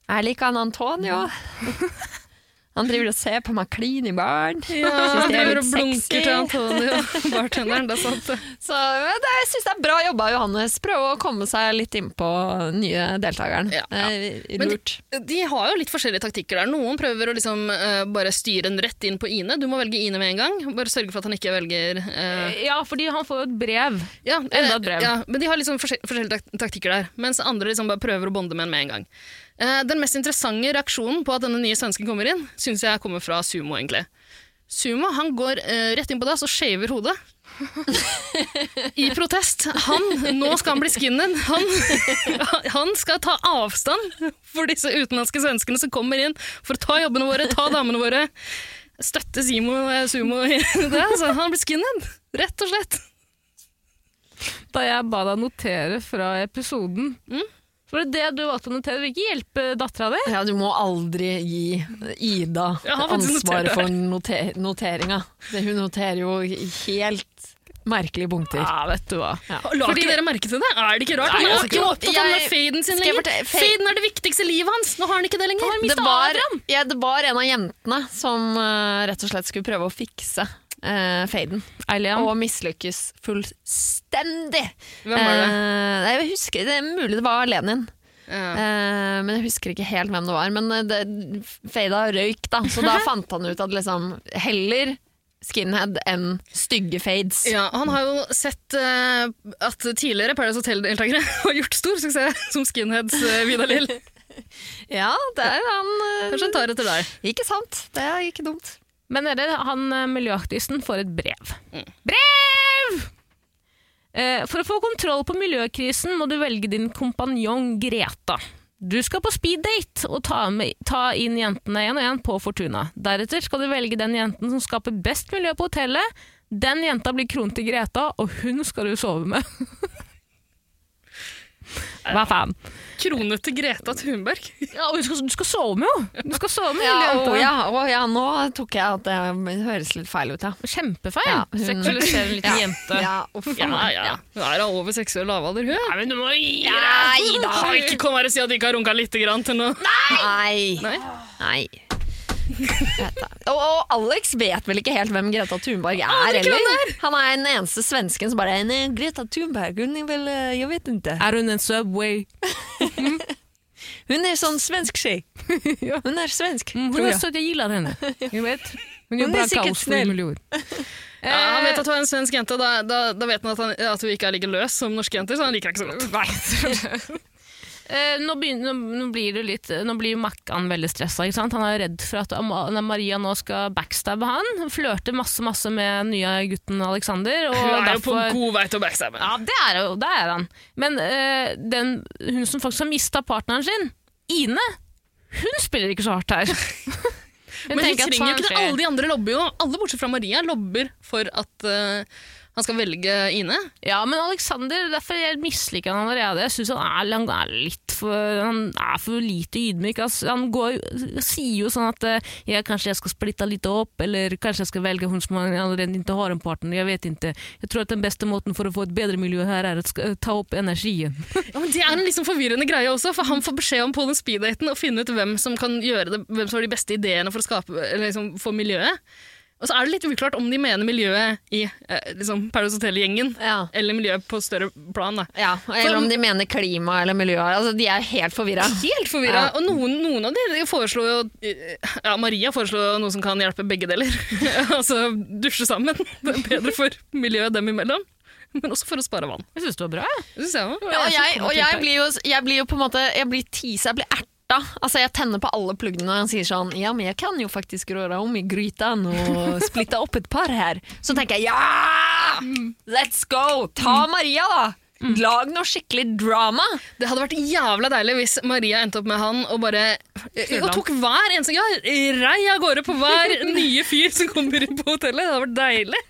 Er lik han Antonio. Han driver og ser på meg klin i baren. Ja, han er driver og blunker til Antonio, bartenderen. Det er sant. Så men det, jeg syns det er bra jobba, Johannes. Prøve å komme seg litt innpå nye deltakeren. Ja, ja. Eh, Men Lurt. De har jo litt forskjellige taktikker der. Noen prøver å liksom uh, bare styre den rett inn på Ine. Du må velge Ine med en gang. Bare sørge for at han ikke velger uh... Ja, fordi han får jo et brev. ja, Enda et brev. Ja, men de har liksom forskjell- forskjellige taktikker der, mens andre liksom bare prøver å bonde med en med en gang. Eh, den mest interessante reaksjonen på at denne nye svensken kommer inn, syns jeg kommer fra Sumo, egentlig. Sumo han går eh, rett inn på dass og shaver hodet. I protest. Han, nå skal han bli skinnen. Han, han skal ta avstand for disse utenlandske svenskene som kommer inn for å ta jobbene våre, ta damene våre. Støtte Simo, eh, Sumo i det. Altså, han blir skinhead, rett og slett. Da jeg ba deg notere fra episoden. Så var det det du valgte å notere? Vil ikke hjelpe dattera di? Ja, du må aldri gi Ida ansvaret for noter noteringa. Hun noterer jo helt merkelige punkter. Ja, vet du hva. Ja. La ikke dere merke til det? Er det ikke rart? Nei, Han er altså, ikke opptatt av den faden sin lenger. Faden er det viktigste i livet hans. Nå har han ikke det lenger. Det var, ja, det var en av jentene som uh, rett og slett skulle prøve å fikse uh, faden, Eileen. og mislykkes fullstendig. Hvem var det? Uh, jeg husker, det er mulig det var Lenin. Ja. Uh, men jeg husker ikke helt hvem det var. Men det fada røyk, da. Så da fant han ut at liksom heller skinhead enn stygge fades. Ja, han har jo sett uh, at tidligere Paradise Hotel-deltakere har gjort stor suksess som skinheads, uh, Vida Lill. Ja, det er han uh, Kanskje han tar etter deg. Ikke sant? Det er ikke dumt. Men dere, han eh, miljøaktivisten får et brev. Brev! Eh, for å få kontroll på miljøkrisen må du velge din kompanjong Greta. Du skal på speeddate og ta, med, ta inn jentene én og én på Fortuna. Deretter skal du velge den jenten som skaper best miljø på hotellet. Den jenta blir kronen til Greta, og hun skal du sove med. Hva faen? Krone til Greta Thunberg. Ja, og du, skal, du skal sove med henne! Du skal sove med Ja, å, ja, å, ja, nå tok jeg at det høres litt feil ut, ja. Kjempefeil! Ja, hun- Seksualiserer en liten jente. Ja, uff, Ja, ja. Hun er da over seksuell lavalder, hun. Nei, men du må gi Nei da! Ikke kom her og si at du ikke har runka lite grann til nå. Nei. Nei. Nei. Og, og Alex vet vel ikke helt hvem Greta Thunberg er heller. Han er den eneste svensken som bare «Nej, Greta Thunberg, hun er vel, eh, jeg vet ikke. Er hun en Subway? Hun er sånn svensk tjej. Hun er svensk, Mm, tror Hun er jeg. søt, jeg gillar henne. Hun, vet. Hun Hun er sikkert snill. Ja, han vet at hun er en svensk jente, da, da, da vet han at, han at hun ikke er like løs som norske jenter, så han liker henne ikke så godt. Eh, nå, begynner, nå, blir det litt Nå blir Mackan veldig stressa. Han er redd for at Maria nå skal backstabbe han. Flørter masse masse med nye gutten Alexander. Og Hun er jo på god vei til å backstabbe. Ja, det er, det er han. Men eh, den, hun som faktisk har mista partneren sin, Ine, hun spiller ikke så hardt her. Hun Men hun trenger jo ikke det. Alle de andre lobber jo. Alle bortsett fra Maria lobber for at eh, han skal velge Ine. Ja, men Alexander, derfor jeg misliker han allerede. Jeg syns han, han er litt for Han er for lite ydmyk. Altså, Han går, sier jo sånn at eh, ja, kanskje jeg skal splitte litt opp, eller kanskje jeg skal velge hun som allerede ikke har en partner. Jeg vet ikke. Jeg tror at den beste måten for å få et bedre miljø her, er å ta opp energien. Ja, men Det er en liksom forvirrende greie også, for han får beskjed om på den speeddaten å finne ut hvem som kan gjøre det, hvem som har de beste ideene for å skape, eller liksom, for miljøet. Og så er det litt uklart om de mener miljøet i eh, liksom Paradise Hotel-gjengen, Ja. eller miljøet på større plan. da. Ja, eller om de mener klima eller miljø. Altså, de er helt forvirra. Helt forvirra. Ja. Og noen, noen av de, foreslo foreslår jo Ja, Maria foreslår noe som kan hjelpe begge deler. altså dusje sammen. Det er bedre for miljøet dem imellom. Men også for å spare vann. Jeg syns det var bra. jeg. Det synes jeg også. Ja, og jeg, og jeg blir jo jeg blir jo på en måte Jeg blir tisa, jeg blir erta. Altså, jeg tenner på alle pluggene når han sier sånn Ja, men jeg kan jo faktisk røre om i gryten og splitte opp et par her. Så tenker jeg ja! Let's go! Ta Maria, da! Lag noe skikkelig drama! Det hadde vært jævla deilig hvis Maria endte opp med han og bare og tok hver eneste Ja, rei av gårde på hver nye fyr som kommer inn på hotellet. Det hadde vært deilig.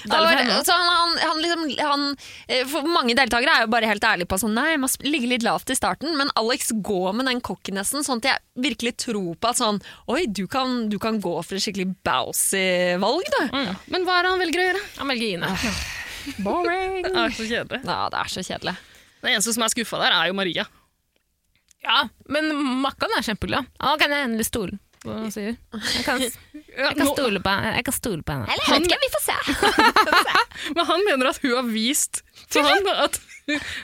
Og, så han, han, han, liksom, han, eh, for mange deltakere er jo bare helt ærlige på sånn Nei, jeg må ligge litt lavt i starten, men Alex går med den cockinessen, sånn at jeg virkelig tror på at sånn Oi, du kan, du kan gå for et skikkelig bousy valg, du. Men hva er det han velger å gjøre? Han velger Ine. Boring. Det er så kjedelig. Ja, det er så kjedelig. Den eneste som er skuffa der, er jo Maria. Ja, men Makkan er kjempeglad. Å, kan jeg endelig stole hva han sier? Jeg kan, jeg kan, stole, på, jeg kan stole på henne. Eller jeg vet ikke, vi får se. Men han mener at hun har vist til han at,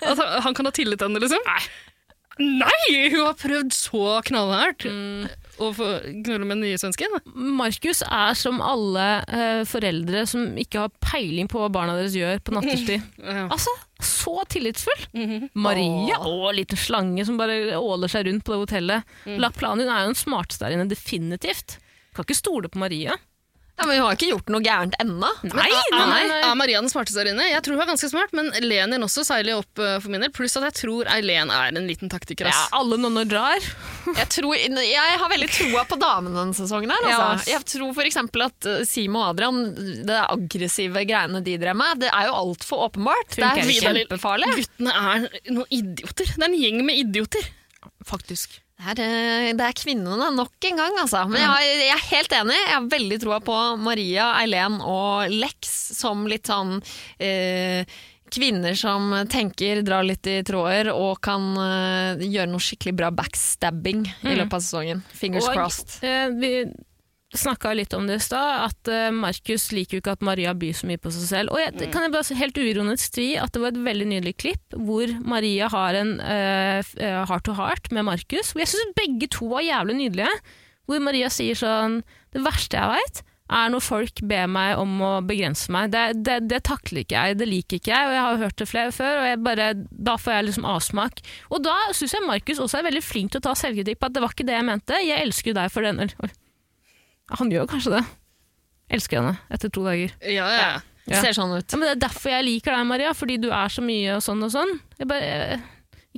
at han kan ha tillit til henne, liksom. Nei! Hun har prøvd så knallhardt å få knulle med den nye svensken. Markus er som alle eh, foreldre som ikke har peiling på hva barna deres gjør på nattestid. Ja. Altså, så tillitsfull! Maria, å, liten slange som bare åler seg rundt på det hotellet. La planen, hun er jo den smarteste der inne, definitivt. Kan ikke stole på Maria. Ja, men hun har ikke gjort noe gærent ennå. Nei, nei, nei. er Maria den smarteste der inne? Jeg tror hun er ganske smart, men Lenin også seiler opp eh, for min del. Pluss at jeg tror Eileen er en liten taktiker. Ja, ass. alle nonner drar. Jeg, tror, jeg har veldig troa på damene denne sesongen. her Ja. altså. Jeg tror f.eks. at uh, Simo og Adrian, det aggressive greiene de drev med, det er jo altfor åpenbart. Det er kjempefarlig. Guttene er noen idioter. Det er en gjeng med idioter. Faktisk. Det er, det er kvinnene nok en gang, altså. Men jeg, har, jeg er helt enig. Jeg har veldig troa på Maria, Eileen og Lex som litt sånn eh, Kvinner som tenker, drar litt i tråder og kan eh, gjøre noe skikkelig bra backstabbing i løpet av sesongen. Fingers Og, crossed. eh, vi snakka litt om det i stad, at eh, Markus liker jo ikke at Maria byr så mye på seg selv. Og jeg, det kan jeg bare helt uironisk si at det var et veldig nydelig klipp hvor Maria har en eh, heart to heart med Markus. Hvor jeg syns begge to var jævlig nydelige. Hvor Maria sier sånn Det verste jeg veit, er når folk ber meg om å begrense meg. Det, det, det takler ikke jeg, det liker ikke jeg, og jeg har hørt det flere før, og jeg bare, da får jeg liksom avsmak. Og da syns jeg Markus også er veldig flink til å ta selvkritikk på at det var ikke det jeg mente, jeg elsker deg for den. Han gjør kanskje det. Elsker henne etter to dager. Ja, ja. Ja. Ser sånn ut. Ja, men Det er derfor jeg liker deg, Maria, fordi du er så mye og sånn og sånn. Jeg bare, jeg,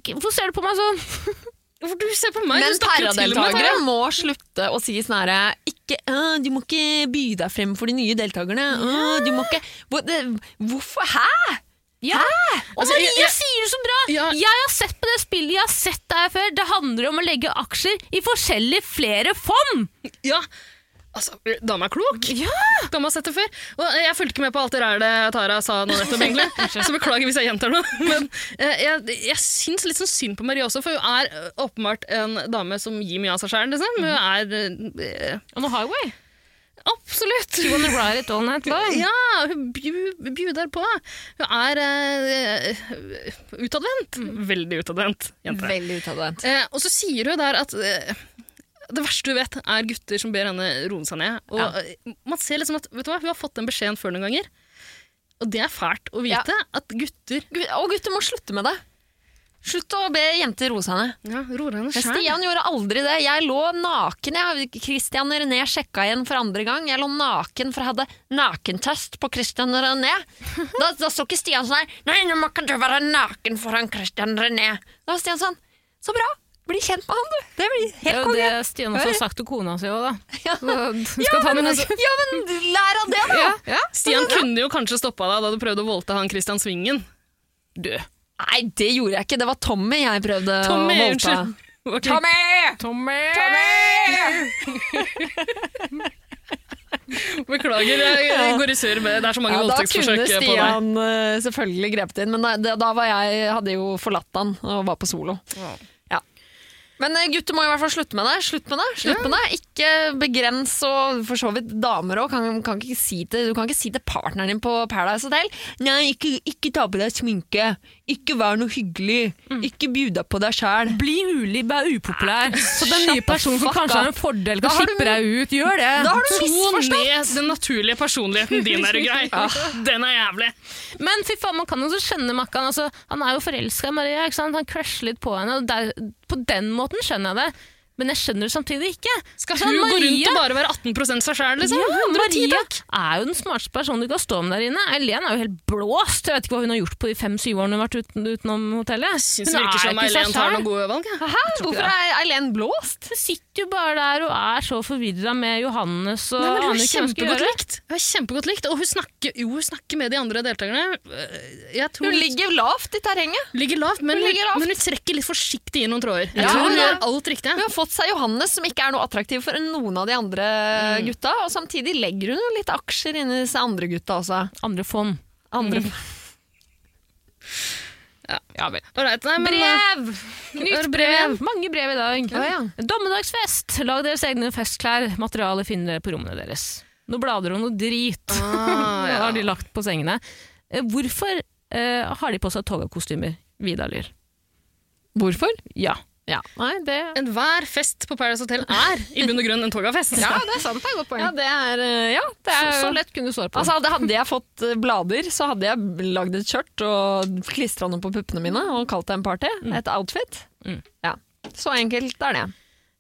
ikke, hvorfor ser du på meg sånn? Hvorfor du ser på meg? Men Tara. må slutte å si sånn herre ikke, «Åh, Du må ikke by deg frem for de nye deltakerne. Åh, du må ikke Hvor- det, Hvorfor? Hæ? Ja. Og Altså, jeg- Maria jeg- sier det så bra! Ja. Jeg har sett på det spillet, jeg har sett det før. Det handler om å legge aksjer i forskjellige flere fond! Ja. Altså, dama er klok. Dama har sett det før. Og jeg fulgte ikke med på alt det rælet Tara sa nå nettopp, egentlig. Så beklager hvis jeg gjentar noe. Men eh, jeg, jeg syns litt sånn synd på Marie også, for hun er eh, åpenbart en dame som gir mye av seg sjæl. Liksom. Hun er eh, On the highway. Absolutt! She wanna ride it all night long? Ja, hun bjuder på. Hun er eh, utadvendt. Veldig utadvendt jente. Veldig utadvendt. Eh, og så sier hun der at eh, det verste hun vet, er gutter som ber henne roe seg ned. Og ja. man ser liksom at vet du hva, Hun har fått den beskjeden før noen ganger. Og det er fælt å vite. At gutter Og gutter må slutte med det. Slutt å be jenter roe seg ned. ja, henne. Stian gjorde aldri det. Jeg lå naken. Jeg. Christian René sjekka igjen for andre gang. Jeg lå naken for jeg hadde nakentest på Christian René. Da, da så ikke Stian sånn her Nei, nå må ikke du være naken foran Christian René. Da var Stian sånn Så bra. Bli kjent med han, du. Det blir Det helt er jo konge. det Stian også har sagt til kona si òg, da. Ja. Ta men, altså, ja, men lær av det, da. Stian kunne jo kanskje stoppa deg da du prøvde å voldta han Christian Svingen. Du. Nei, det gjorde jeg ikke. Det var Tommy jeg prøvde Tommy, å voldta. Okay. Tommy! Tommy! Tommy! Beklager, jeg, går i surr med Det er så mange Ja, da voldtektsforsøk kunne på deg. Stian eh, selvfølgelig grepet inn, men da, da- da var jeg, hadde jeg jo forlatt han og var på solo. Ja. Men eh, gutter må i hvert fall slutte med det. Slutt med det. Slutt med det. Ikke begrens, og for så vidt damer òg. Kan, kan si du kan ikke si til partneren din på Paradise Hotel Nei, ikke, ikke ta på deg sminke. Ikke vær noe hyggelig. Ikke bjud deg på deg sjæl. Bli ulig, vær upopulær. Så den nye personen som kanskje har en fordel, kan skippe deg ut. Gjør det! Da har du misforstått! ned den naturlige personligheten din, er du grei. Den er jævlig. Men fy faen, man kan jo så skjønne Makkan. Altså, han er jo forelska i Maria. Ikke sant? Han crusher litt på henne. Og der, på den måten skjønner jeg det. Men jeg skjønner det samtidig ikke. Skal hun gå rundt og bare være 18 seg sjæl, liksom? Ja, Maria er jo den smarteste personen du kan stå med der inne. Eileen er jo helt blåst. Jeg vet ikke hva hun har gjort på de fem-syv årene hun har vært uten, utenom hotellet. Syns Hun virker er som Eileen tar noen gode valg. Hæ? Hvorfor er Eileen blåst? Hun sitter jo bare der og er så forvirra med Johannes og Nei, men hun er kjempegodt likt. Hun er kjempegodt likt, og hun snakker, jo, hun snakker med de andre deltakerne. Jeg tror Hun ligger lavt i terrenget. ligger lavt, men Hun hun, ligger lavt. men hun trekker litt forsiktig i noen tråder. Jeg Ja, tror hun gjør alt riktig. Hun har fått seg Johannes, som ikke er noe attraktiv for noen av de andre gutta. Og samtidig legger hun jo litt aksjer inn i disse andre gutta også. Andre fond. Andre Ja vel. Alright, nei, men, eh, Brev! Nytt brev! Mange brev i dag. Ja, ja. Dommedagsfest! Lag deres egne festklær. Materialet finner dere på rommene deres. Noe blader og noe drit Ah, ja. har de lagt på sengene. Eh, Hvorfor uh, har de på seg togakostymer, Vidar-Lyr? Hvorfor? Ja. Ja, nei, det Enhver fest på Paradise Hotel er i bunn og grunn en togafest. Ja, det er sant. Det er et godt poeng. Ja, det er, eh, ja, det Så, er så lett kunne du svare på. Altså, hadde, hadde jeg fått eh, blader, så hadde jeg lagd et skjørt og klistra noe på puppene mine og kalt det en party. Et outfit. Mm. Ja. Så enkelt er det.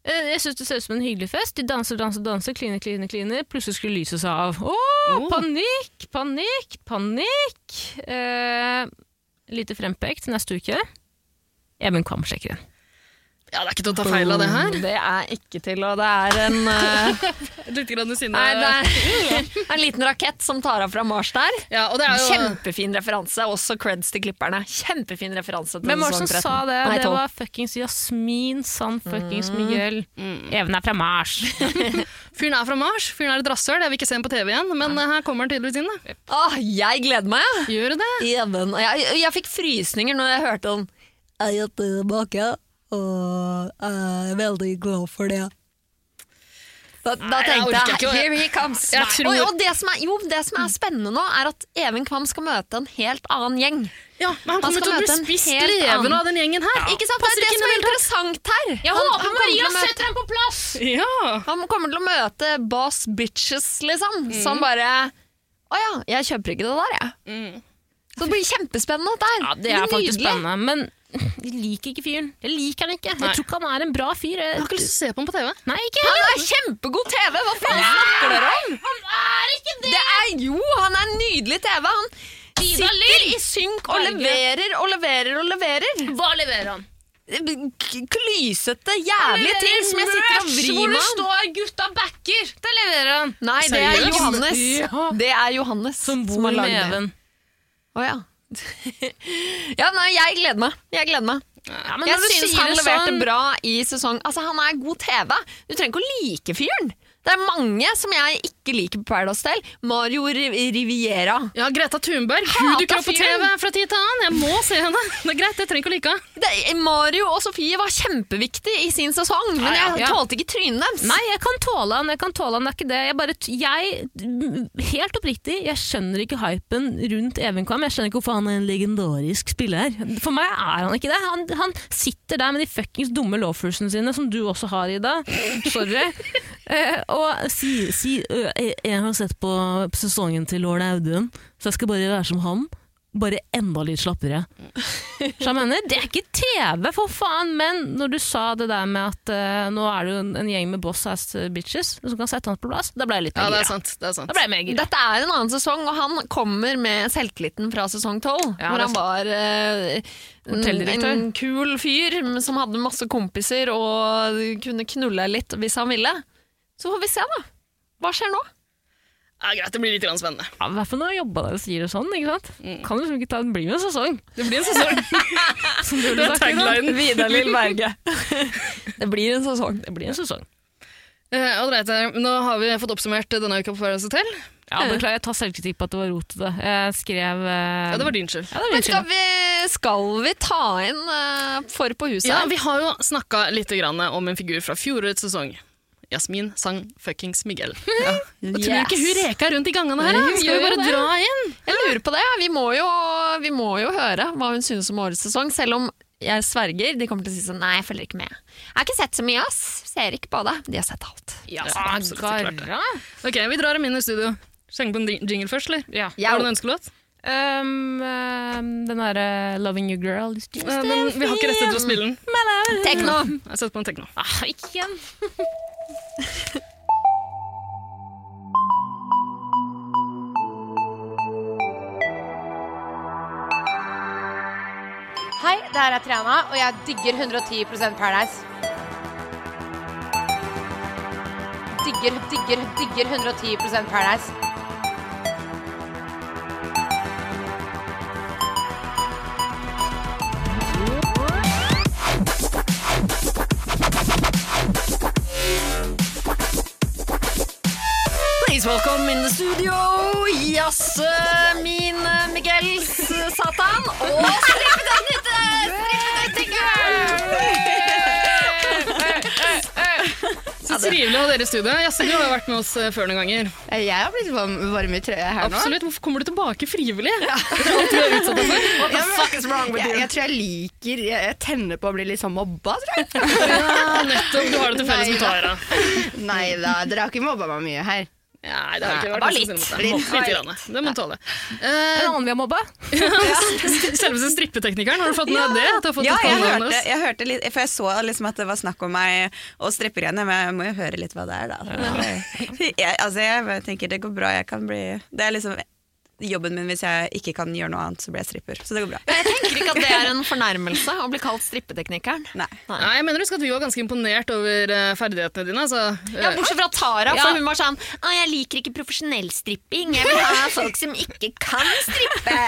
Eh, Jeg synes det ser ut som en hyggelig fest. De danser, danser, danser, kliner, kliner, kliner. Plutselig skulle lyset seg av. Å, Oh. panikk, panikk, panikk! Eh, lite frempekt neste uke. Even Kvam sjekker inn. Ja, det er ikke til å ta feil av det her. Det er ikke til, og det er en uh, Litt grann sinne. Nei, det er en liten rakett som tar av fra Mars der. Ja, og det er jo Kjempefin referanse. Også creds til klipperne. Kjempefin referanse til Hvem var som sa det? Nei, det var fuckings Jasmin, San fuckings Miguel. Even er fra Mars. Fyren er fra Mars, fyren er et rasshøl. Jeg vil ikke se ham på TV igjen, men eh, her kommer han tydeligvis inn. da. Åh, jeg gleder meg. Gjør det? Even. Jeg, Jeg, jeg fikk frysninger når jeg hørte om Jeg er tilbake, og jeg er veldig glad for det. Da, da Nei, jeg tenkte jeg, here he comes. Jeg tror- Og, og det, som er, jo, det som er spennende nå, er at Even Kvam skal møte en helt annen gjeng. Ja, men han kommer han til å bli spist helt levende annen- av den gjengen her. Ikke sant? Det er det som er det interessant her. Jeg Han- håper han Maria møte- setter ham på plass! Ja. Han kommer til å møte boss bitches, liksom. Mm. Som bare Å ja, jeg kjøper ikke det der, jeg. Mm. Så det blir kjempespennende, dette her. Ja, det er faktisk spennende, men jeg liker ikke fyren. Jeg liker han ikke. Nei. Jeg tror ikke han er en bra fyr. Jeg har ikke lyst til å se på han på TV. nei, ikke Han er kjempegod TV! Hva faen snakker dere om? Han er ikke det! Det er jo, han er nydelig TV. Han sitter i synk og leverer og leverer og leverer. Hva leverer han? Klysete, jævlige ting som jeg sitter og vrir Hvor meg det står 'gutta backer'. Det leverer han. Nei, det er Johannes. Ja. Det er Johannes Som bor har med lagd det. Even. Å ja. Ja, nei, jeg gleder meg. Jeg gleder meg. Ja, men jeg syns han leverte sånn- bra i sesong Altså, han er god TV. Du trenger ikke å like fyren. Det er mange som jeg ikke liker på Paradise Hotel. Mario Riviera. Ja, Greta Thunberg. Hun dukker opp på. TV fra tid til annen. Jeg må se henne. Det er greit, jeg trenger ikke å like henne. Mario og Sofie var kjempeviktig i sin sesong, men jeg ja. tålte ikke trynet deres. Nei, jeg kan tåle han, jeg kan tåle han, det er ikke det. Jeg bare, jeg, helt oppriktig, jeg skjønner ikke hypen rundt Even Kvam. Jeg skjønner ikke hvorfor han er en legendarisk spiller. For meg er han ikke det. Han, han sitter der med de fuckings dumme lawfursene sine, som du også har, Ida. Sorry. Eh, og si, si, «Øh, jeg, jeg har sett på sesongen til lord Audun, så jeg skal bare være som han. Bare enda litt slappere. Så jeg mener, Det er ikke TV, for faen! Men når du sa det der med at eh, nå er det jo en, en gjeng med boss ass bitches som kan sette han på plass, da ble jeg litt Ja, mer det er gira. sant. Det er sant. Da ble jeg mer gira. Dette er en annen sesong, og han kommer med selvtilliten fra sesong 12. Ja, hvor det er han var eh, en, Hotelldirektør. en kul fyr som hadde masse kompiser og kunne knulle litt hvis han ville. Så får vi se, da. Hva skjer nå? Ja, greit, det blir litt grann spennende. Ja, I hvert fall når jeg jobba der og sier det sånn. ikke sant? Kan liksom ikke ta det blir jo en sesong. Det blir en sesong. Som du Det ville er sagt. Vidar Lill Berge. det blir en sesong. Det blir en sesong. Eh, Ålreit, eh, nå har vi fått oppsummert denne uka på Paradise Hotel. Ja, Beklager, jeg tar selvkritikk på at det var rotete. Jeg skrev eh, Ja, det var din skyld. Ja, det var Men skal vi, skal vi ta inn uh, For på huset? Ja, vi har jo snakka litt grann om en figur fra fjorårets sesong. Jasmin sang fuckings Miguel. Ja. Yes. tror ikke hun reka rundt i gangene her. Da. Skal gjør vi bare det. dra inn? Jeg lurer på det. Vi må, jo, vi må jo høre hva hun synes om årets sesong, selv om jeg sverger de kommer til å si sånn Nei, jeg følger ikke med. Jeg har ikke sett så mye, ass. Ser ikke på det. De har sett alt. Ja, absolutt, garra. Ok, vi drar dem inn i studio. Slenge på en jingle først, eller? Ja. Har du en ønskelåt? Um, um, den derre 'Loving You Girl'. Uh, Den, vi har ikke rett til å spille den. Tekno! Jeg setter på en tekno. Ah, ikke igjen. Hei, det er Triana, og jeg digger 110% Paradise. Digger, digger, digger 110% Paradise. Please welcome in the studio yes, min eh, Miguels Satan og Så trivelig å ha dere i studio. Jasse, du har jo vært med oss eh, før noen ganger. Jeg har blitt varm i trøya her nå. Absolutt. Hvorfor kommer du tilbake frivillig? Etter alt du har utsatt for. What the fuck is wrong with Jeg, you? jeg tror jeg liker Jeg, jeg tenner på å bli litt sånn mobba, tror jeg. Ja, nettopp. Du har det til felles med Tara. Nei da, dere har ikke mobba meg mye her. Nei, det har ikke vært bare litt. Litt. Litt. Det må du tåle. En Eh, annen vi har mobba. Selveste strippeteknikeren, har du fått det? Du har fått Ja, jeg hørte, jeg hørte litt, for jeg så liksom at det var snakk om meg og strippegreiene, men jeg må jo høre litt hva det er, da. Jeg, altså, jeg tenker det går bra, jeg kan bli Det er liksom jobben min hvis jeg ikke kan gjøre noe annet, så blir jeg stripper. Så det går bra. Jeg tenker ikke at det er en fornærmelse å bli kalt strippeteknikeren. Nei. Nei, jeg mener husk at vi var ganske imponert over eh, ferdighetene dine. Altså, eh, Ja, Bortsett fra Tara, Ja. for hun var sånn Å, jeg liker ikke profesjonell stripping. Jeg vil ha folk som ikke kan strippe.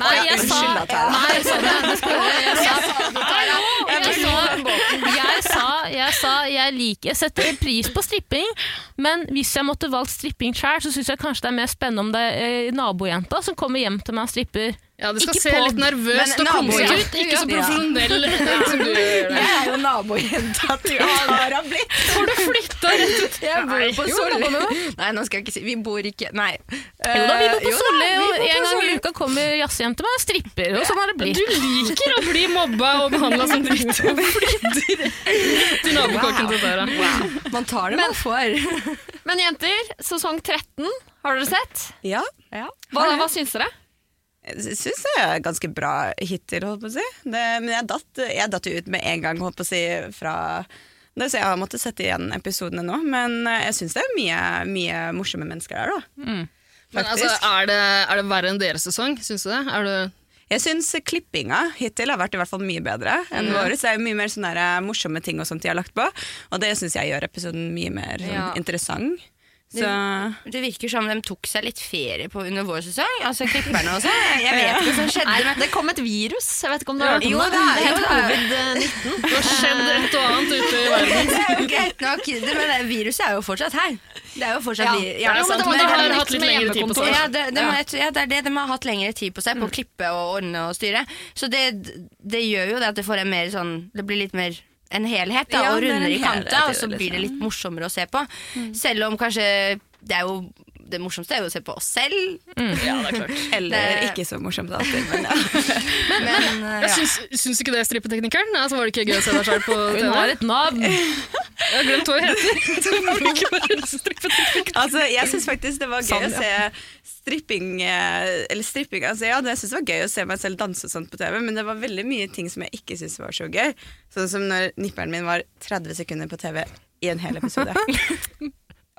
Nei, jeg sa. Nei, sånn, jeg sa jeg liker Jeg setter pris på stripping, men hvis jeg måtte valgt stripping sjøl, så syns jeg kanskje det er mer spennende om det er eh, nabojenta som kommer hjem til meg og stripper. ja, det skal ikke se på- litt nervøst Men og konstig ut, ikke så Ja. profesjonell som du gjør det. Jeg er jo nabojenta til Tara blitt. Du? Jeg bor jo på Solli. Nei, nå skal jeg ikke si Vi bor ikke Nei. Jo da, vi bor på Eh, Solli, og en gang i uka kommer jazzhjem til meg og stripper, og sånn har det Du liker å bli mobba og behandla som dritt og flytter til nabokåken til Tara. Man tar det man får. Men jenter, sesong 13, har dere sett? Ja. Hva, hva syns dere? Jeg syns det er ganske bra hittil, holdt på å si. Det, men jeg datt, jeg datt ut med en gang, holdt på å si, fra så jeg har måttet sette igjen episodene nå. Men eh, jeg syns det er mye, mye morsomme mennesker der, da. Men altså, er det, er det verre enn deres sesong, syns du det? Er det Jeg syns klippinga hittil har vært i hvert fall mye bedre enn våre. Så det er mye mer sånne eh, morsomme ting og sånt de har lagt på. Og det syns jeg gjør episoden mye mer sånn, Ja. interessant. Så Det virker som de tok seg litt ferie på under vår sesong. Altså klipperne og sånn. Jeg vet ikke hva som skjedde. Nei, men- det kom et virus. Jeg vet ikke om du har hørt om Jo, det? det er- det heter det er- covid-19. Det har skjedd et og annet ute i verden. Det er jo greit nok, det, men det, viruset er jo fortsatt her. Det er jo fortsatt Ja. vi- Ja, det jo, men det men de har hatt litt lengre tid på seg. Ja, det, det, må, jeg ja, det er det de har hatt lengre tid på seg på å klippe og ordne og styre. Så det, det gjør jo det at det får en mer sånn Det blir litt mer en helhet da, Ja, og er rundere i kanta, og så blir det litt morsommere å se på. Selv om kanskje det er jo det morsomste er jo å se på oss selv. Ja, det er klart. Eller Det- ikke så morsomt alltid, men ja. Men, eh, Jeg ja. syns, syns ikke det, strippeteknikeren? Altså, var det ikke gøy å se deg sjøl på TV? Hun har et navn. Jeg har glemt hva hun heter. Altså, jeg syns faktisk det var gøy Sånn, å se stripping eh, Eller stripping, altså ja, det- jeg synes det var gøy å se meg selv danse og sånt på TV, men det var veldig mye ting som jeg ikke syntes var så gøy. Sånn som når nipperen min var 30 sekunder på TV i en hel episode.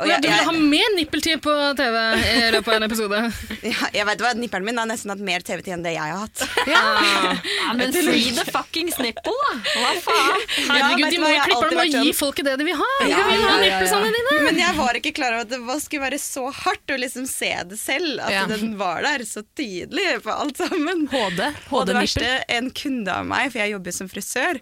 Og Ja, jeg, du vil ha mer nippeltid på TV i løpet av en episode. ja, jeg vet hva, Nipperen min har nesten hatt mer TV-tid enn det jeg har hatt. Ja, men free the fuckings nipple, da! Hva faen? Herregud, ja, de må jo klippe dem og gi sånn- folket det de vil ha. Ja, de vil ha ja, ja, ja. nippelsene dine. Men jeg var ikke klar over at det var, skulle være så hardt å liksom se det selv. At Ja. den var der så tydelig på alt sammen. HD. HD og det verste, en kunde av meg, for jeg jobber som frisør,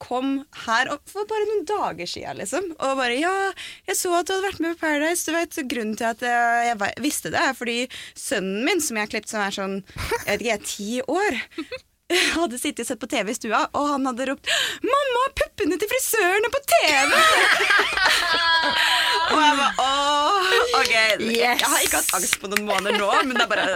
kom her for bare noen dager siden, liksom. Og bare 'ja, jeg så at du hadde vært med på Paradise'. Du vet, Grunnen til at jeg, visste det, er fordi sønnen min, som jeg har klippet som er sånn jeg vet ikke, jeg er ti år hadde sittet og sett på TV i stua, og han hadde ropt 'Mamma, puppene til frisøren er på TV!' og jeg bare åh, ok. Jeg har ikke hatt angst på noen måneder nå, men det er bare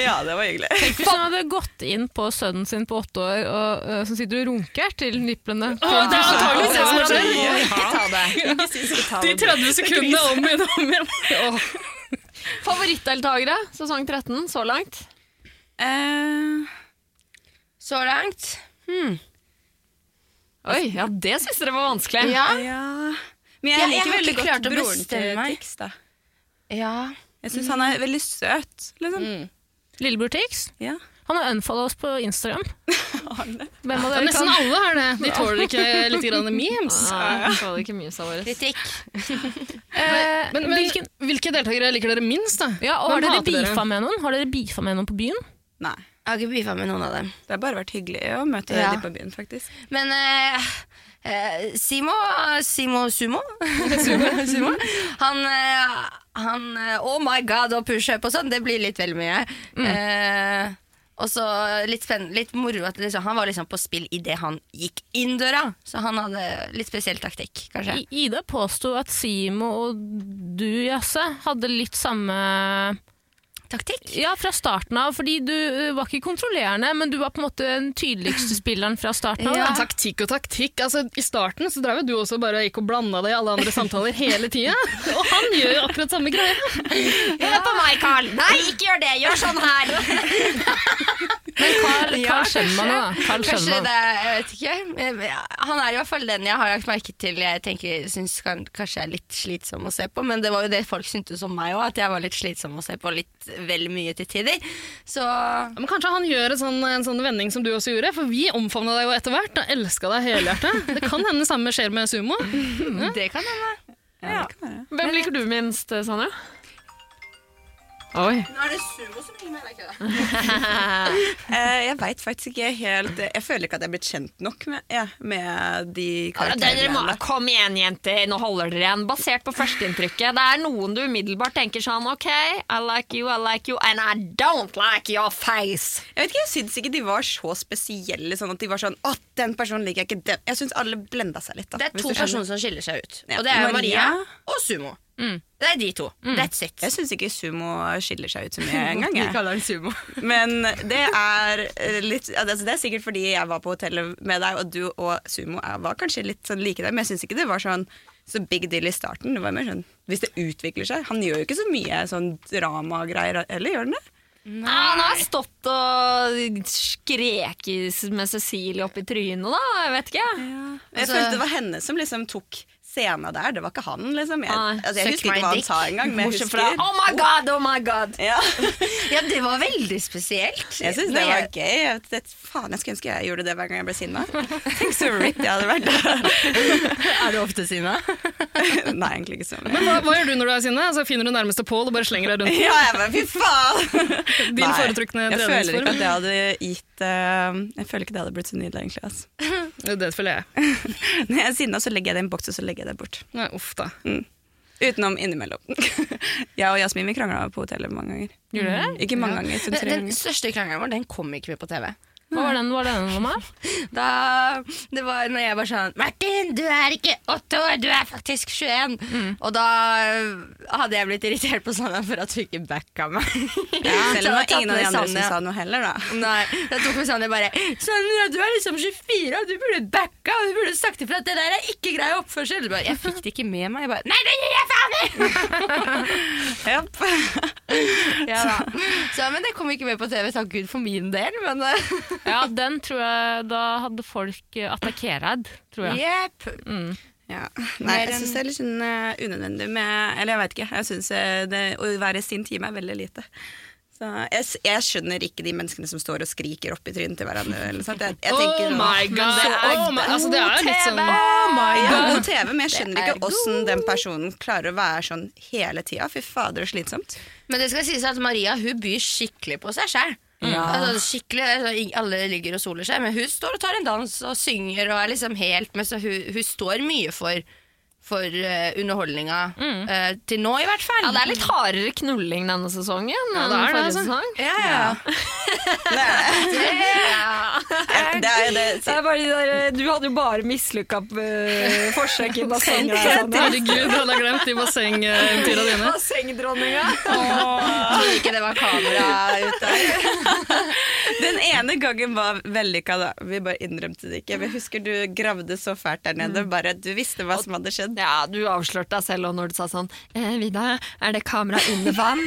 Ja, det var hyggelig. Tenk Hvis han hadde gått inn på sønnen sin på åtte år og, uh, som sitter og runker til nipplene oh, det er antakelig det som har skjedd. Ikke ta det. De 30 sekundene om igjen og om igjen. Favorittdeltakere sesong 13 så langt? Eh, Så langt. Oi, ja, det syns dere var vanskelig. Ja. ja. Men jeg jeg liker har veldig ikke godt klart å broren til bestemme meg. Tix. da. ja. Jeg syns han er veldig søt. liksom. Lillebror Tix. Ja. Han har unfollow oss på Instagram. Hvem av dere nesten kan? alle har det. De tåler ikke litt grann memes. Nei, så ikke memes av våre. Kritikk. men, Men, men hvilken, hvilke deltakere liker dere minst, da? ja, og har dere? beefa med noen? Har dere beefa med noen på byen? Nei. Jeg har ikke beefa med noen av dem. Det har bare vært hyggelig å møte Ja. de på byen, faktisk. Men eh, eh, Simo Simo Sumo, Sumo Han, eh, han eh, Oh my god, og pushup og sånn, det blir litt vel mye. Eh, og så litt litt moro at liksom, han var liksom på spill idet han gikk inn døra. Så han hadde litt spesiell taktikk, kanskje. I- Ida påsto at Simo og du, Jasse, hadde litt samme Taktikk? Ja, fra starten av. Fordi du var ikke kontrollerende, men du var på en måte den tydeligste spilleren fra starten av. Ja. ja. Taktikk og taktikk. Altså, I starten så drev jo du også bare gikk og blanda deg i alle andre samtaler hele tida. Og han gjør jo akkurat samme greie. Hør på meg, Carl! Nei, ikke gjør det! Gjør sånn her! Men Carl, Carl skjønner man jo, da. Carl Kanskje skjønner det man. Jeg vet ikke. Han er i hvert fall den jeg har lagt merke til jeg tenker syns kan, kanskje er litt slitsom å se på. Men det var jo det folk syntes om meg òg, at jeg var litt slitsom å se på litt vel mye til tider. Så men Kanskje han gjør en sånn, en sånn vending som du også gjorde, for vi omfavna deg jo etter hvert. og Elska deg helhjertet. Det kan hende det samme skjer med sumo. det kan hende. Ja, det kan være. Hvem liker du minst, Sandra? Oi. Nå er det sumo som henger med deg, ikke det? Eh, jeg veit faktisk ikke helt Jeg føler ikke at jeg er blitt kjent nok med, ja, med de Dere må, karakterene. kom igjen, jenter. Nå holder dere igjen. Basert på førsteinntrykket. Det er noen du umiddelbart tenker sånn OK, I like you, I like you, and I don't like your face. Jeg vet ikke, jeg syns ikke de var så spesielle. Sånn at de var sånn Å, den personen liker jeg ikke. Den. Jeg syns alle blenda seg litt. Da, Det er to personer som skiller seg ut. Ja. Og det er Maria, Maria og Sumo. Det er de to. That's it. Jeg syns ikke sumo skiller seg ut så mye engang. Vi kaller den sumo. Men det er eh, litt altså Det er sikkert fordi jeg var på hotellet med deg, og du og Sumo var kanskje litt sånn like der, men jeg syns ikke det var sånn så big deal i starten. Det var mer sånn Hvis det utvikler seg Han gjør jo ikke så mye sånn dramagreier, eller gjør han det? Ja, han har stått og skreket med Cecilie opp i trynet, da. Jeg vet ikke. Jeg Altså- følte det var henne som liksom tok scenen der. Det var ikke han, liksom. Jeg, Nei, altså, jeg husker ikke hva han sa engang, men jeg fra husker Oh my god, oh my god. ja. Ja, det var veldig spesielt. Jeg syns det var gøy. Jeg, det, faen, jeg skulle ønske jeg gjorde det hver gang jeg ble sinna. Tenk så ripped jeg hadde vært. Er du ofte sinna? Nei, egentlig ikke så mye. Men hva, hva gjør du når du er sinna? Altså, finner du nærmeste Pål og bare slenger deg rundt? Ja, jeg bare, fy faen! Din Nei, foretrukne Jeg føler ikke at det hadde gitt uh, Jeg føler ikke det hadde blitt så nydelig, egentlig. Altså. Det føler jeg. Når jeg er sinna, så legger jeg det i en boks, og så legger jeg det bort. Nei, uff da. Utenom innimellom. jeg og Jasmin vi krangla på hotellet mange ganger. Gjorde dere? Ikke mange ganger, sånn Den, ganger. største krangelen vår den kom ikke med på TV. Hva var den, var den om her? Da, det var når jeg var sånn Martin, du er ikke åtte år, du er faktisk 21. Og da hadde jeg blitt irritert på Sanja for at hun ikke backa meg. Ja, Selv om det var ingen av de andre som sa noe heller, da. Nei, da tok vi Sanja bare Sanja, du er liksom 24, og du burde backa. Og du burde sagt ifra at det der er ikke grei oppførsel. Bare, jeg fikk det ikke med meg. Jeg bare Nei, det gir jeg faen i! Jepp. Ja, da. Så, men det kom ikke med på TV, takk Gud for min del. Men eh, Ja, den tror jeg Da hadde folk attakkert, tror jeg. jepp. Ja. Nei, jeg syns det er litt sånn eh, unødvendig med Eller jeg veit ikke. Jeg syns det å være sin time er veldig lite. Så jeg, jeg skjønner ikke de menneskene som står og skriker opp i trynet til hverandre. Eller sånt. Jeg, jeg tenker, Oh my god! Så, oh my, altså, det er god litt sånn my god TV, men jeg skjønner er ikke åssen den personen klarer å være sånn hele tida. Fy fader, så slitsomt. Men det skal sies at Maria hun byr skikkelig på seg sjøl. Altså, skikkelig, altså, alle ligger og soler seg, men hun står og tar en dans og synger og er liksom helt med, så hun, hun står mye for, for uh, underholdninga. eh, til nå, i hvert fall. Ja, det er litt hardere knulling denne sesongen Ja, enn det er det, forrige altså. sesong. Ja, ja. Det er det. Det, Det bare de der, du hadde jo bare mislykka uh, forsøk i bassenget. der, Herregud, han har glemt de bassengeventyra dine. Bassengdronninga. Tror ikke det var kamera ute der. Den ene gangen var vellykka, da. Vi bare innrømte det ikke. Jeg husker du gravde så fælt der nede. Bare Du visste hva som hadde skjedd. Ja, du avslørte deg selv og når du sa sånn eh, Vida, er det kamera under vann?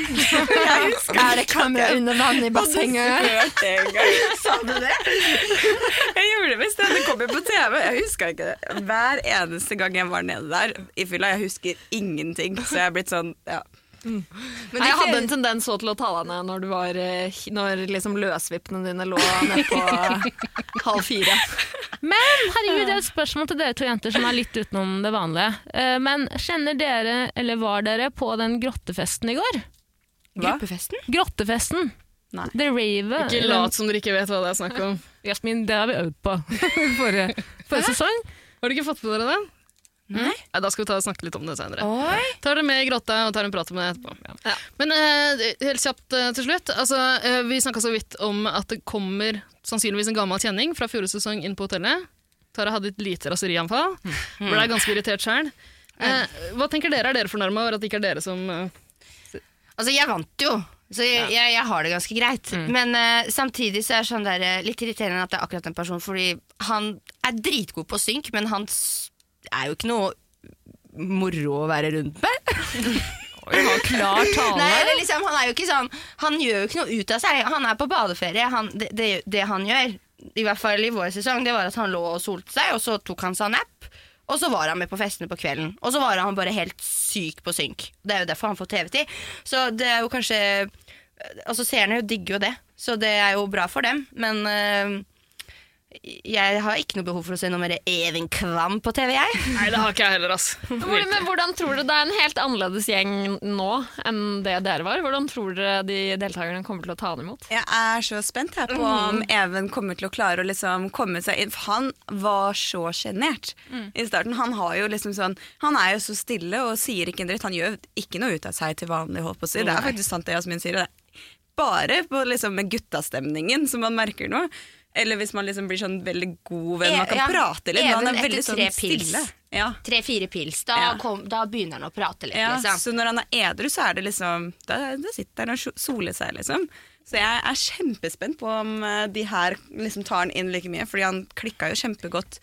er det kamera under vann i bassenget? En gang. Sa du det? Jeg gjorde det visst. Det kom jo på TV. Jeg huska ikke det. Hver eneste gang jeg var nede der i fylla. Jeg husker ingenting. Så jeg er blitt sånn ja. Nei, jeg hadde en tendens til å ta deg ned når, du var, eh, når liksom løsvippene dine lå nede på halv fire. Men herregud, det er et spørsmål til dere to jenter som er litt utenom det vanlige. Eh, Men kjenner dere, eller var dere på den grottefesten i går? Hva? Gruppefesten? Grottefesten. Nei. The Rave. Ikke lat som dere ikke vet hva det er snakk om. Jasmin, det har vi øvd på forrige, forrige sesong. Har du ikke fått på dere det? Nei. Ja, da skal vi ta og snakke litt om det senere. Oi. Tar det med i grotta og tar en prat om det etterpå. Men uh, helt kjapt uh, til slutt. Altså, uh, vi snakka så vidt om at det kommer sannsynligvis en gammel kjenning fra fjorårets sesong inn på hotellet. Tara hadde et lite raserianfall. Ble ganske irritert sjøl. Hva tenker dere? Er dere fornærma over at det ikke er dere som Altså, jeg vant jo. Så jeg, jeg, jeg har det ganske greit. Men eh, samtidig så er det sånn der, litt irriterende at det er akkurat den personen, fordi han er dritgod på synk, men han er jo ikke noe moro å være rundt med. Klar tale. Nei, liksom, han er jo ikke sånn Han gjør jo ikke noe ut av seg. Han er på badeferie. Han, det, det, det han gjør, i hvert fall i vår sesong, det var at han lå og solte seg, og så tok han seg en nap. Og så var han med på festene på kvelden. Og så var han bare helt syk på synk. Det er jo derfor han får TV-tid. Så det er jo kanskje Altså Seerne digger jo det, så det er jo bra for dem. Men øh, jeg har ikke noe behov for å se noe mer Even Kvam på TV, jeg. Nei, det har ikke jeg heller, ass. Hvor, men hvordan tror du det er en helt annerledes gjeng nå enn det dere var? Hvordan tror dere de deltakerne kommer til å ta han imot? Jeg er så spent her på om Even kommer til å klare å liksom komme seg inn. For han var så sjenert i starten. Han, har jo liksom sånn, han er jo så stille og sier ikke en dritt. Han gjør ikke noe ut av seg til vanlig. holdt på å si. Det er faktisk sant det Jasmin sier. Det er bare på liksom med guttastemningen som man merker noe. Eller hvis man liksom blir sånn veldig god venn, man kan Ja, prate litt. Men han Even er etter sånn pils. stille. Ja. Tre-fire pils. Da, kom, da begynner han å prate litt, Ja, liksom. Så når han er edru, så er det liksom Da, da sitter han og soler seg, liksom. Så jeg er kjempespent på om eh, de her liksom tar han inn like mye, fordi han klikka jo kjempegodt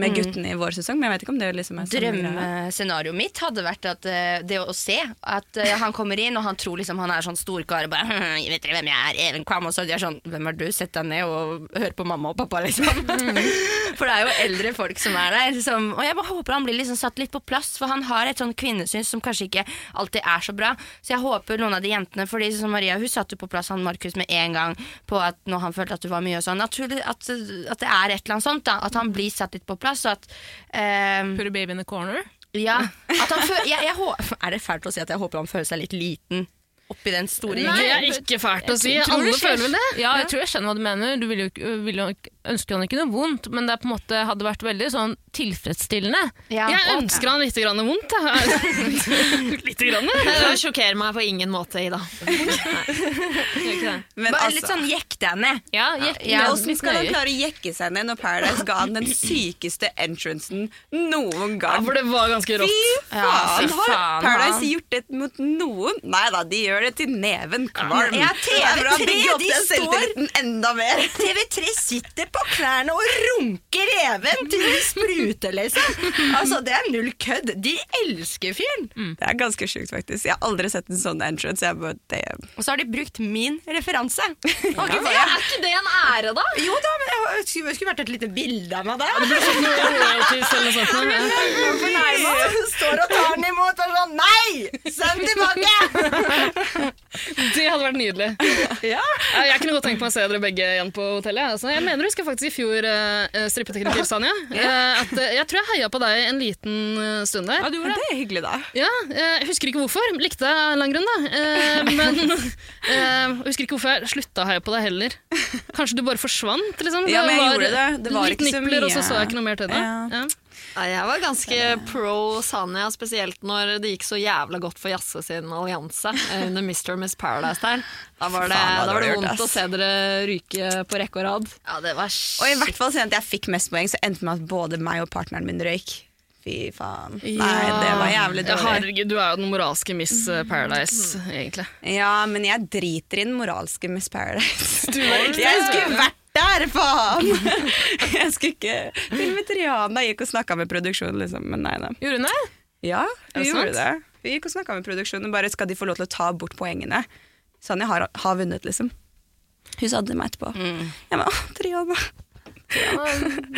med guttene i vår sesong, men jeg vet ikke om det liksom er. Drømmescenarioet mitt hadde vært at eh, det å se at eh, han kommer inn, og han tror liksom han er sånn storkar og bare «Hm, Vet dere hvem jeg er? Even Kvam. Og så de er sånn Hvem er du? Sett deg ned og hør på mamma og pappa, liksom. for det er jo eldre folk som er der. Som, og jeg bare håper han blir liksom satt litt på plass, for han har et sånn kvinnesyn som kanskje ikke alltid er så bra. Så jeg håper noen av de jentene Fordi som Maria hun satte jo på plass han Markus med en gang på at når han følte at du var mye og sånn. At, at, at det er et eller annet sånt. da At han blir satt litt på plass. Og at ehm, Put a baby in the corner. ja, at han føl jeg, jeg Er det fælt å si at jeg håper han føler seg litt liten oppi den store Det er ikke fælt å si. Alle føler vel det? Ja, jeg tror jeg skjønner hva du mener. Du vil jo, vil jo ikke- ønsker han ikke noe vondt, men det er på en måte hadde vært veldig sånn tilfredsstillende. Ja. Jeg ønsker han litt grann vondt. litt grann. Det sjokkerer meg på ingen måte, Ida. Men Bare altså, litt sånn jekk deg ned. Ja, jekk, Ja, Hvordan skal han klare å jekke seg ned når Paradise ga han den sykeste entrancen noen Ja, gang? for det var ganske rått. Fy faen! ja, Har Paradise han. gjort det mot noen? Nei da, de gjør det til neven kvalm. Ja, Det er bra å TV3, de står- enda mer. TV3 sitter på klærne og runker Even til de spruter, liksom. Altså, Det er null kødd. De elsker fyren. Det er ganske sjukt, faktisk. Jeg har aldri sett en sånn entrance. Jeg bare, det... Og så har de brukt min referanse. Ok, Okay, for er ikke det en ære, da? jo da, men jeg skulle, skulle vært et lite bilde av meg der. Royalties eller sånt. Ja. Står og tar den imot og sånn Nei! Send tilbake! Det hadde vært nydelig. Ja. Ja, Jeg kunne godt tenkt meg å se dere begge igjen på hotellet. Altså, jeg mener du husker faktisk i fjor, uh, strippetekniker Sanja, Uh, at uh, jeg tror jeg heia på deg en liten eh, stund der. Ja, det er hyggelig, da. Ja, eh, Jeg husker ikke hvorfor. Likte deg av en lang grunn, da. Eh, men eh, jeg husker ikke hvorfor jeg slutta å heie på deg heller. Kanskje du bare forsvant? liksom? Ja, men jeg gjorde det. Det var litt ikke så nipler, og så så jeg ikke noe mer til det. Ja. Ja. Ja, jeg var ganske pro Sanja, spesielt når det gikk så jævla godt for Jazze sin allianse eh, under Mr. og Miss Paradise der. Da var det, Faen, da var det gjort, vondt å se dere ryke på rekke og rad. Ja, det var Og i hvert fall siden jeg fikk mest poeng, så endte det med at både meg og partneren min røyk. Fy faen. Nei, det var jævlig Ja, dårlig. herregud, du er jo den moralske Miss eh, Paradise, egentlig. Ja, men jeg driter i den moralske Miss Paradise. Du er ikke Jeg skulle vært der, faen! Jeg skulle ikke Til og med Triana gikk og snakka med produksjonen, liksom. Men nei nei. Gjorde hun det? Ja, hun gjorde det. Vi gikk og snakka med produksjonen. Bare skal de få lov til å ta bort poengene. Sanja har, har vunnet, liksom. Hun sa det til meg etterpå. Jeg bare, «Åh, Triana.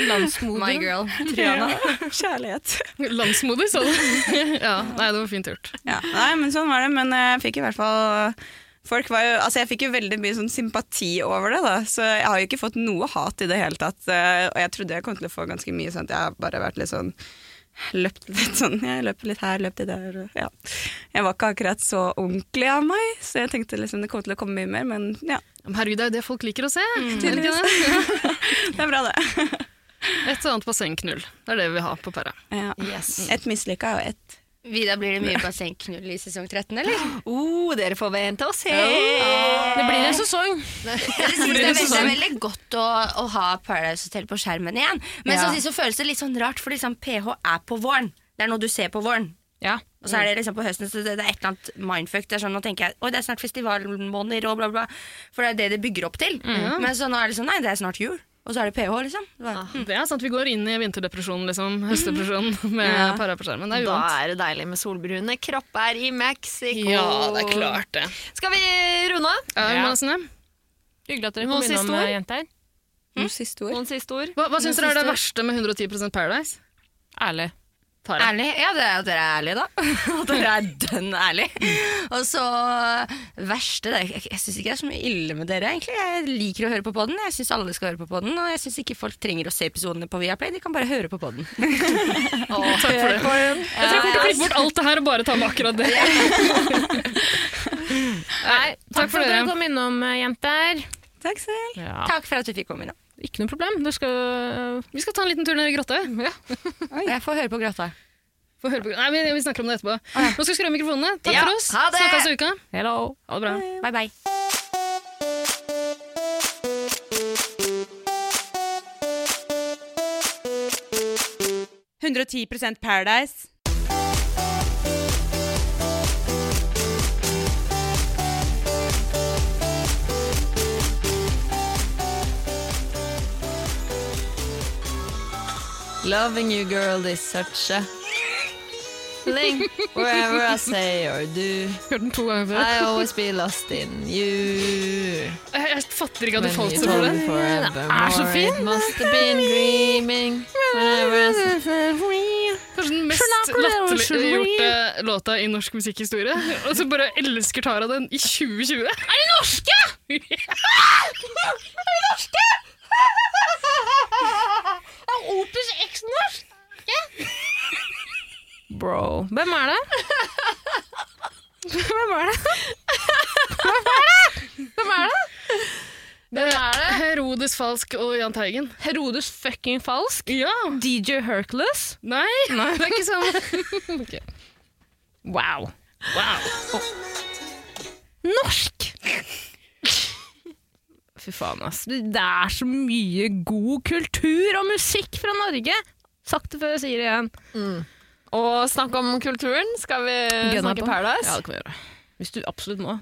Landsmoder. My girl. Triana. Kjærlighet. Landsmoder, sa du. ja, nei, det var fint gjort. Ja, nei, men sånn var det. Men jeg fikk i hvert fall Folk var jo, altså jeg fikk jo veldig mye sånn sympati over det, da. så jeg har jo ikke fått noe hat i det hele tatt. eh, Og jeg trodde jeg kom til å få ganske mye sånn at jeg har bare vært litt sånn Løpt litt sånn, jeg løp litt her, løp litt der. Ja. Jeg var ikke akkurat så ordentlig av meg, så jeg tenkte liksom det kom til å komme mye mer, men ja, Herregud, det er jo det folk liker å se. Mm. Det det? er bra, det. Et og annet bassengknull. Det er det vi har på Perra. Ja. Et mislykka og et Vidar, blir det mye bassengknull i sesong 13, eller? Oh, dere får vente og se! Det blir en sesong. det, det, er veldig, det er veldig godt å, å ha Paradise Hotel på skjermen igjen. Men Ja. så, så føles det litt sånn rart, for liksom PH er på våren. Det er noe du ser på våren. Ja. Og så er det liksom på høsten, så det, det er et eller annet mindfuck. Det er sånn, Nå tenker jeg oi, det er snart festivalmåneder og bla, bla. For det er det det bygger opp til. Men så nå er det sånn, nei, det er snart jul. Og så er det PH, liksom. Det var, Det er sant, Vi går inn i vinterdepresjonen, liksom. Høstdepresjonen med Ja. para på skjermen. Det er Da er det deilig med solbrune kropper i Mexico. Ja, det er klart det. Skal vi runde av? Ja, Ja. Jonassene, Hyggelig at dere kom innom, ord? eh, jenter. Noen siste ord. Noen siste ord? Hva, hva syns dere er det verste med 110% Paradise? Ærlig. Tara. Ærlig? Ja, det er at dere er ærlige, da. At dere er dønn ærlige. Og så verste det, Jeg, jeg syns ikke det er så mye ille med dere, egentlig. Jeg liker å høre på podden. Jeg syns alle skal høre på podden. Og jeg syns ikke folk trenger å se episodene på Viaplay, de kan bare høre på podden. Takk for det. Jeg tror jeg kommer til å klippe bort alt det her og bare ta med akkurat det. Nei, takk for at dere dere. kom innom, eh, jenter. Takk selv. Ja. Takk for at du fikk komme innom. Ikke noe problem. Du skal Vi skal ta en liten tur ned i grotta. Jeg får høre på Grotta. Får høre på. Nei, vi, vi snakker om det etterpå. Nå skal vi skru av mikrofonene. Takk Ja, for oss. ha det. Snakkes i uka. Hello. Ha det bra. Bye, bye. Paradise. Loving you girl is such a thing Wherever I say or do Hørt den to ganger før. I always be lost in you Jeg, jeg fatter ikke at du falt så for den. det. er så fin. Must have been dreaming Kanskje den mest latterliggjorte låta i norsk musikkhistorie. Og så bare elsker Tara den i 2020. Er de norske?! Bro. Hvem er det? Hvem er det? Hvem er det? Hvem er det? Herodes Falsk og Jahn Teigen. Herodes fucking falsk? Ja! DJ Hercules? Nei, Nei. det er ikke sånn. okay. Wow. Wow. Norsk! Fy faen, ass. Det er så mye god kultur og musikk fra Norge! Sagt det før jeg sier det igjen. Og snakk om kulturen Skal vi Gunna snakke på. Paradise? Ja, det kan vi gjøre. Hvis du absolutt må.